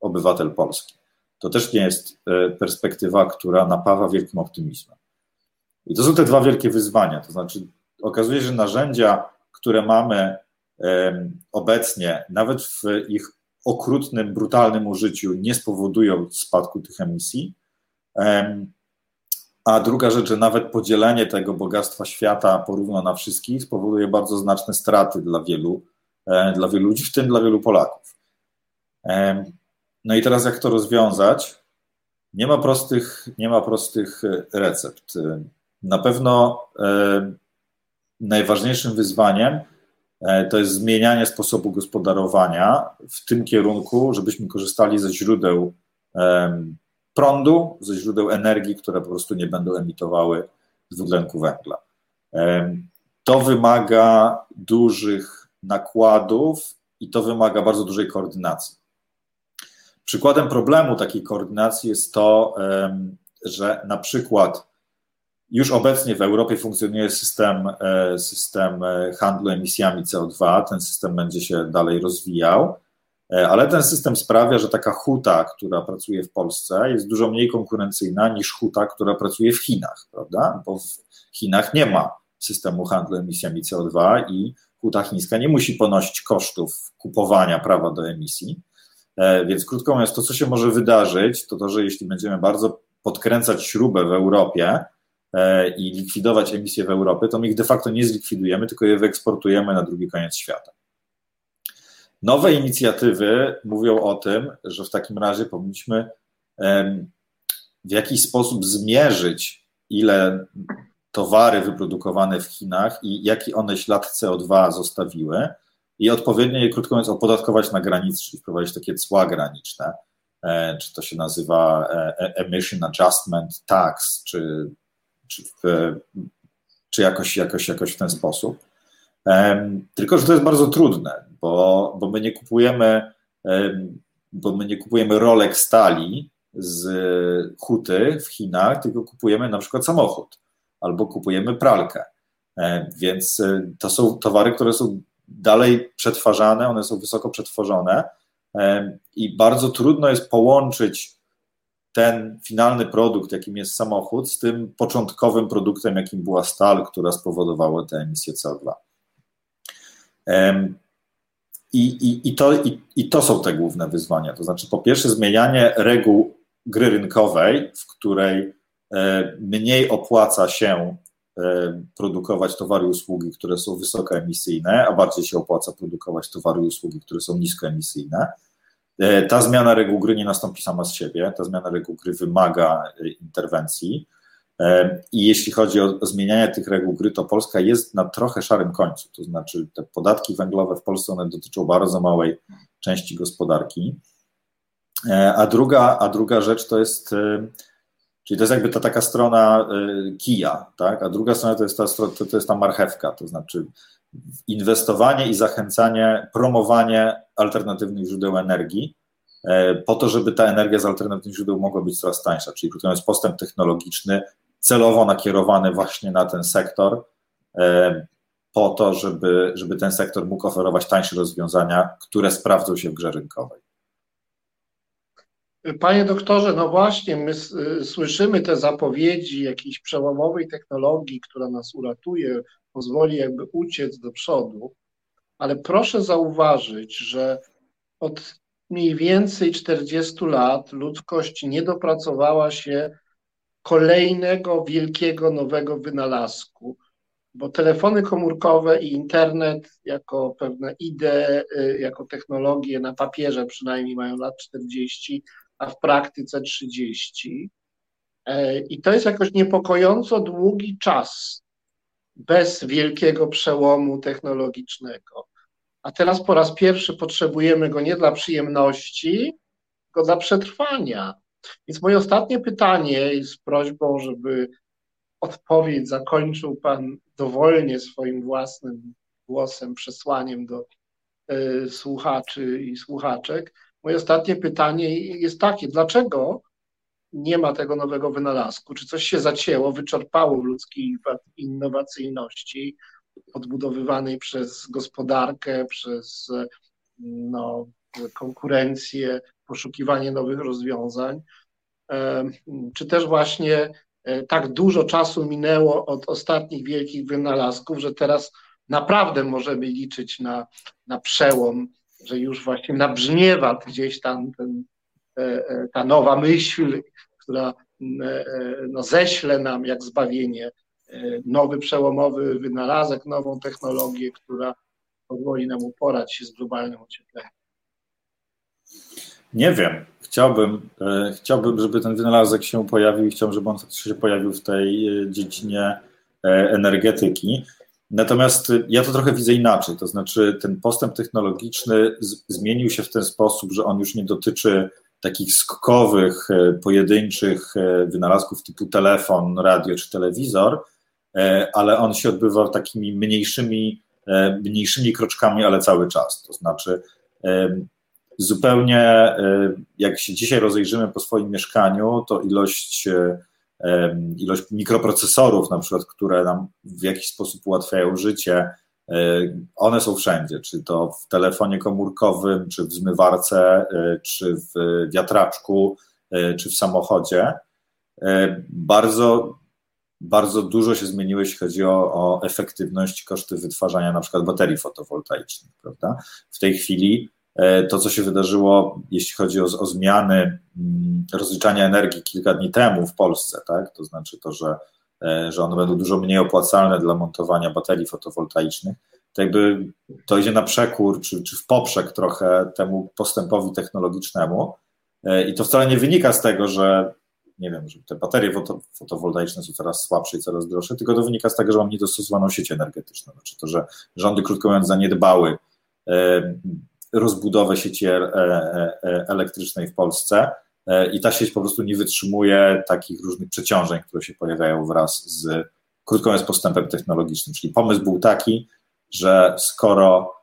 obywatel polski to też nie jest e, perspektywa, która napawa wielkim optymizmem. I to są te dwa wielkie wyzwania. To znaczy, okazuje się, że narzędzia, które mamy obecnie, nawet w ich okrutnym, brutalnym użyciu, nie spowodują spadku tych emisji. A druga rzecz, że nawet podzielenie tego bogactwa świata porówno na wszystkich spowoduje bardzo znaczne straty dla wielu, e, dla wielu ludzi, w tym dla wielu Polaków. No i teraz jak to rozwiązać? Nie ma prostych, nie ma prostych e, recept. Na pewno e, najważniejszym wyzwaniem e, to jest zmienianie sposobu gospodarowania w tym kierunku, żebyśmy korzystali ze źródeł prądu, ze źródeł energii, które po prostu nie będą emitowały dwutlenku węgla. To wymaga dużych nakładów i to wymaga bardzo dużej koordynacji. Przykładem problemu takiej koordynacji jest to, że na przykład już obecnie w Europie funkcjonuje system, e, system e, handlu emisjami CO2, ten system będzie się dalej rozwijał, ale ten system sprawia, że taka huta, która pracuje w Polsce, jest dużo mniej konkurencyjna niż huta, która pracuje w Chinach, prawda? Bo w Chinach nie ma systemu handlu emisjami CO2 i huta chińska nie musi ponosić kosztów kupowania prawa do emisji. E, więc krótko mówiąc, to co się może wydarzyć, to to, że jeśli będziemy bardzo podkręcać śrubę w Europie e, i likwidować emisje w Europie, to my ich de facto nie zlikwidujemy, tylko je wyeksportujemy na drugi koniec świata. Nowe inicjatywy mówią o tym, że w takim razie powinniśmy w jakiś sposób zmierzyć, ile towary wyprodukowane w Chinach i jaki one ślad CO2 zostawiły, i odpowiednio je, krótko mówiąc, opodatkować na granicy, czyli wprowadzić takie cła graniczne, e, czy to się nazywa e, e, Emission Adjustment Tax, czy, czy, czy jakoś, jakoś, jakoś w ten sposób. Tylko, że to jest bardzo trudne, bo, bo my nie kupujemy bo my nie kupujemy rolek stali z huty w Chinach, tylko kupujemy na przykład samochód albo kupujemy pralkę. Więc to są towary, które są dalej przetwarzane, one są wysoko przetworzone i bardzo trudno jest połączyć ten finalny produkt, jakim jest samochód, z tym początkowym produktem, jakim była stal, która spowodowała te emisje CO2. I, i, i, to, i, I to są te główne wyzwania. To znaczy, po pierwsze, zmienianie reguł gry rynkowej, w której e, mniej opłaca się E, produkować towary i usługi, które są wysokoemisyjne, a bardziej się opłaca produkować towary i usługi, które są niskoemisyjne. E, ta zmiana reguł gry nie nastąpi sama z siebie, ta zmiana reguł gry wymaga interwencji. I jeśli chodzi o zmienianie tych reguł gry, to Polska jest na trochę szarym końcu. To znaczy, te podatki węglowe w Polsce one dotyczą bardzo małej części gospodarki. A druga, a druga rzecz to jest Czyli to jest jakby ta taka strona kija, tak? a druga strona to jest ta, to jest ta marchewka, to znaczy inwestowanie i zachęcanie, promowanie alternatywnych źródeł energii, e, po to, żeby ta energia z alternatywnych źródeł mogła być coraz tańsza, czyli krótko mówiąc postęp technologiczny celowo nakierowany właśnie na ten sektor, e, po to, żeby, żeby ten sektor mógł oferować tańsze rozwiązania, które sprawdzą się w grze rynkowej. Panie doktorze, no właśnie, my słyszymy te zapowiedzi jakiejś przełomowej technologii, która nas uratuje, pozwoli jakby uciec do przodu, ale proszę zauważyć, że od mniej więcej 40 lat ludzkość nie dopracowała się kolejnego wielkiego nowego wynalazku, bo telefony komórkowe i internet jako pewne idee, y, jako technologie na papierze przynajmniej mają lat 40, a w praktyce 30. E, I to jest jakoś niepokojąco długi czas bez wielkiego przełomu technologicznego. A teraz po raz pierwszy potrzebujemy go nie dla przyjemności, tylko dla przetrwania. Więc moje ostatnie pytanie z prośbą, żeby odpowiedź zakończył Pan dowolnie swoim własnym głosem, przesłaniem do y, słuchaczy i słuchaczek. Moje ostatnie pytanie jest takie: dlaczego nie ma tego nowego wynalazku? Czy coś się zacięło, wyczerpało w ludzkiej innowacyjności, odbudowywanej przez gospodarkę, przez no, konkurencję, poszukiwanie nowych rozwiązań? Czy też właśnie e, tak dużo czasu minęło od ostatnich wielkich wynalazków, że teraz naprawdę możemy liczyć na, na przełom, że już właśnie nabrzmiewa gdzieś tam ten, e, e, ta nowa myśl, która no, ześle nam jak zbawienie nowy przełomowy wynalazek, nową technologię, która pozwoli nam uporać się z globalnym ociepleniem. Nie wiem. Chciałbym, e, chciałbym, żeby ten wynalazek się pojawił i chciałbym, żeby on się pojawił w tej e, dziedzinie e, energetyki. Natomiast ja to trochę widzę inaczej, to znaczy ten postęp technologiczny zmienił się w ten sposób, że on już nie dotyczy takich skokowych, pojedynczych wynalazków typu telefon, radio czy telewizor, ale on się odbywa takimi mniejszymi, mniejszymi kroczkami, ale cały czas. To znaczy zupełnie, y, jak się dzisiaj rozejrzymy po swoim mieszkaniu, to ilość, y, ilość mikroprocesorów, na przykład, które nam w jakiś sposób ułatwiają życie, y, one są wszędzie, czy to w telefonie komórkowym, czy w zmywarce, czy w wiatraczku, czy w samochodzie. Bardzo, bardzo dużo się zmieniło, jeśli chodzi o, o efektywność, koszty wytwarzania na przykład baterii fotowoltaicznych, prawda? W tej chwili to, co się wydarzyło, jeśli chodzi o, o zmiany mm, rozliczania energii kilka dni temu w Polsce, tak? to znaczy to, że, e, że one będą dużo mniej opłacalne dla montowania baterii fotowoltaicznych, to jakby to idzie na przekór, czy, czy w poprzek trochę temu postępowi technologicznemu. E, I to wcale nie wynika z tego, że nie wiem, że te baterie fotowoltaiczne są coraz słabsze i coraz droższe, tylko to wynika z tego, że mam niedostosowaną sieć energetyczną. Znaczy to, że rządy, krótko mówiąc, zaniedbały rozbudowę sieci e, e, e, elektrycznej w Polsce i ta sieć po prostu nie wytrzymuje takich różnych przeciążeń, które się pojawiają wraz z, krótko mówiąc, postępem technologicznym. Czyli pomysł był taki, że skoro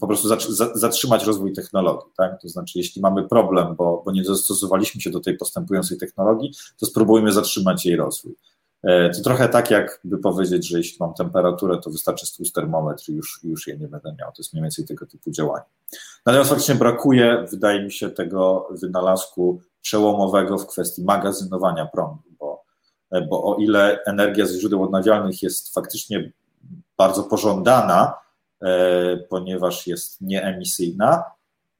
po prostu zatrzymać rozwój technologii, tak? to znaczy jeśli mamy problem, bo, bo nie dostosowaliśmy się do tej postępującej technologii, to spróbujmy zatrzymać jej rozwój. E, to trochę tak, jakby powiedzieć, że jeśli mam temperaturę, to wystarczy stłuc termometr i już, już je nie będę miał. To jest mniej więcej tego typu działanie. Natomiast faktycznie brakuje, wydaje mi się, tego wynalazku przełomowego w kwestii magazynowania prądu, bo, e, bo o ile energia ze źródeł odnawialnych jest faktycznie bardzo pożądana, e, ponieważ jest nieemisyjna,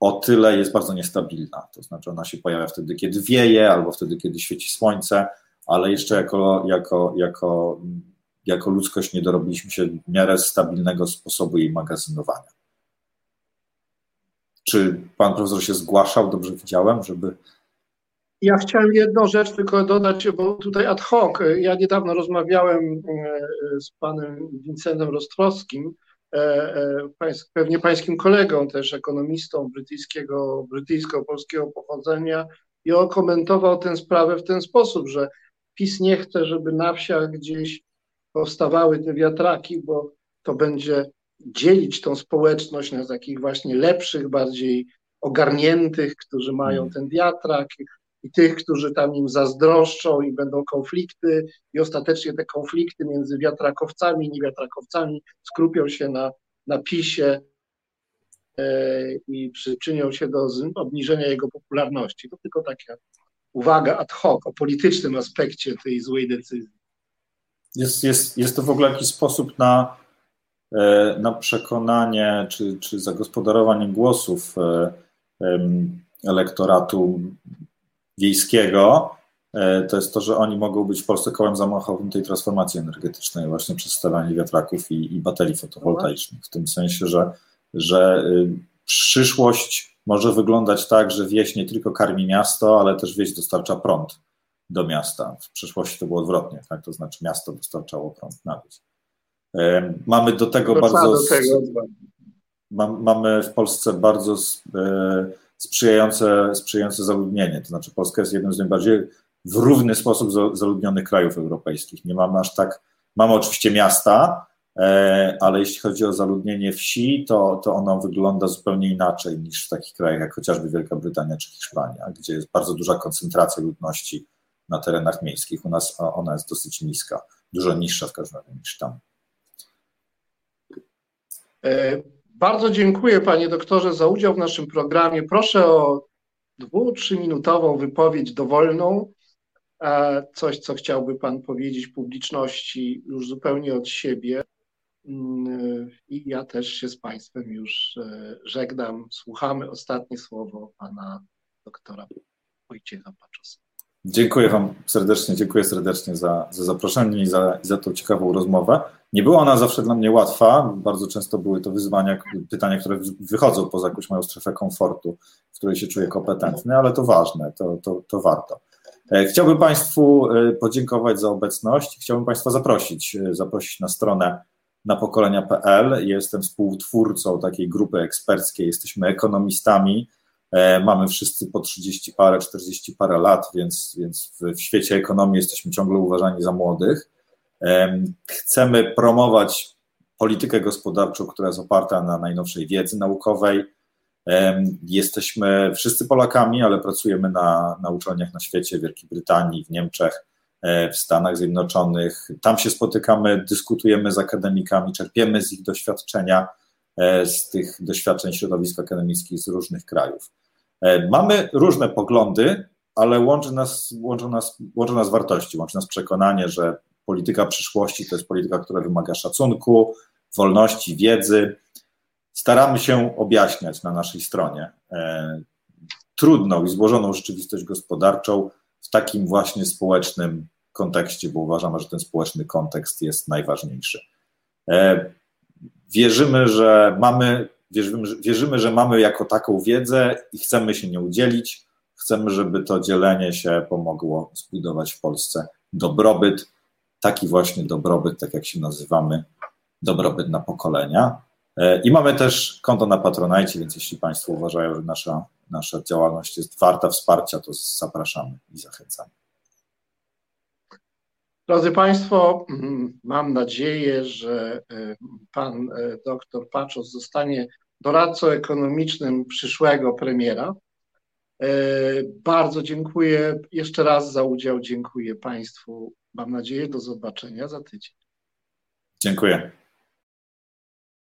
o tyle jest bardzo niestabilna. To znaczy ona się pojawia wtedy, kiedy wieje, albo wtedy, kiedy świeci słońce ale jeszcze jako, jako, jako, jako ludzkość nie dorobiliśmy się w miarę stabilnego sposobu jej magazynowania. Czy pan profesor się zgłaszał, dobrze widziałem, żeby. Ja chciałem jedną rzecz tylko dodać, bo tutaj ad hoc. Ja niedawno rozmawiałem e, z panem Vincentem Rostrowskim, e, e, pewnie pańskim kolegą, też ekonomistą brytyjskiego, brytyjsko-polskiego pochodzenia, i on komentował tę sprawę w ten sposób, że PiS nie chce, żeby na wsiach gdzieś powstawały te wiatraki, bo to będzie dzielić tą społeczność na takich właśnie lepszych, bardziej ogarniętych, którzy mają mm. ten wiatrak i tych, którzy tam im zazdroszczą i będą konflikty i ostatecznie te konflikty między wiatrakowcami i niewiatrakowcami skrupią się na, na PiSie i przyczynią się do obniżenia jego popularności. To tylko taka uwaga ad hoc o politycznym aspekcie tej złej decyzji. Jest, jest, jest to w ogóle jakiś sposób na, e, na przekonanie czy, czy zagospodarowanie głosów e, elektoratu wiejskiego. E, to jest to, że oni mogą być w Polsce kołem zamachowym tej transformacji energetycznej, właśnie przez stawianie wiatraków i, i baterii fotowoltaicznych. W tym sensie, że, że y, przyszłość może wyglądać tak, że wieś nie tylko karmi miasto, ale też wieś dostarcza prąd do miasta. W przeszłości to było odwrotnie, tak? to znaczy miasto dostarczało prąd na wieś. Mamy do tego bardzo. Do tego. mamy w Polsce bardzo e, sprzyjające, sprzyjające zaludnienie. To znaczy, Polska jest jednym z najbardziej w równy sposób zaludnionych krajów europejskich. Nie mamy aż tak. Mamy oczywiście miasta, e, ale jeśli chodzi o zaludnienie wsi, to, to ono wygląda zupełnie inaczej niż w takich krajach jak chociażby Wielka Brytania czy Hiszpania, gdzie jest bardzo duża koncentracja ludności na terenach miejskich. U nas ona jest dosyć niska, dużo niższa w każdym razie niż tam. E, bardzo dziękuję panie doktorze za udział w naszym programie. Proszę o dwu, trzyminutową wypowiedź dowolną. E, coś, co chciałby pan powiedzieć publiczności już zupełnie od siebie. Mm, I ja też się z państwem już e, żegnam. Słuchamy ostatnie słowo pana doktora Wojciecha Paczosa. Dziękuję Wam serdecznie, dziękuję serdecznie za, za zaproszenie i za, za tą ciekawą rozmowę. Nie była ona zawsze dla mnie łatwa, bardzo często były to wyzwania, pytania, które wychodzą poza jakąś moją strefę komfortu, w której się czuję kompetentny, ale to ważne, to, to, to warto. E, chciałbym Państwu e, podziękować za obecność, chciałbym Państwa zaprosić, zaprosić na stronę na pokolenia.pl. Jestem współtwórcą takiej grupy eksperckiej, jesteśmy ekonomistami, E, mamy wszyscy po 30 parę, 40 parę lat, więc, więc w świecie ekonomii jesteśmy ciągle uważani za młodych. E, chcemy promować politykę gospodarczą, która jest oparta na najnowszej wiedzy naukowej. E, jesteśmy wszyscy Polakami, ale pracujemy na, na uczelniach na świecie, w Wielkiej Brytanii, w Niemczech, w Stanach Zjednoczonych. Tam się spotykamy, dyskutujemy z akademikami, czerpiemy z ich doświadczenia, z tych doświadczeń środowisk akademickich z różnych krajów. E, mamy różne poglądy, ale łączy nas, łączą nas, łączą nas wartości, łączy nas przekonanie, że polityka przyszłości to jest polityka, która wymaga szacunku, wolności, wiedzy. Staramy się objaśniać na naszej stronie e, trudną i złożoną rzeczywistość gospodarczą w takim właśnie społecznym kontekście, bo uważamy, że ten społeczny kontekst jest najważniejszy. E, wierzymy, że mamy Wierzymy, wierzymy, że mamy jako taką wiedzę i chcemy się nie udzielić. Chcemy, żeby to dzielenie się pomogło zbudować w Polsce dobrobyt, taki właśnie dobrobyt, tak jak się nazywamy, dobrobyt na pokolenia. E, I mamy też konto na Patronite, więc jeśli Państwo uważają, że nasza, nasza działalność jest warta wsparcia, to zapraszamy i zachęcamy. Drodzy Państwo, mm, mam nadzieję, że e, pan e, doktor Paczos zostanie doradcą ekonomicznym przyszłego premiera. Bardzo dziękuję jeszcze raz za udział. Dziękuję Państwu. Mam nadzieję do zobaczenia za tydzień. Dziękuję.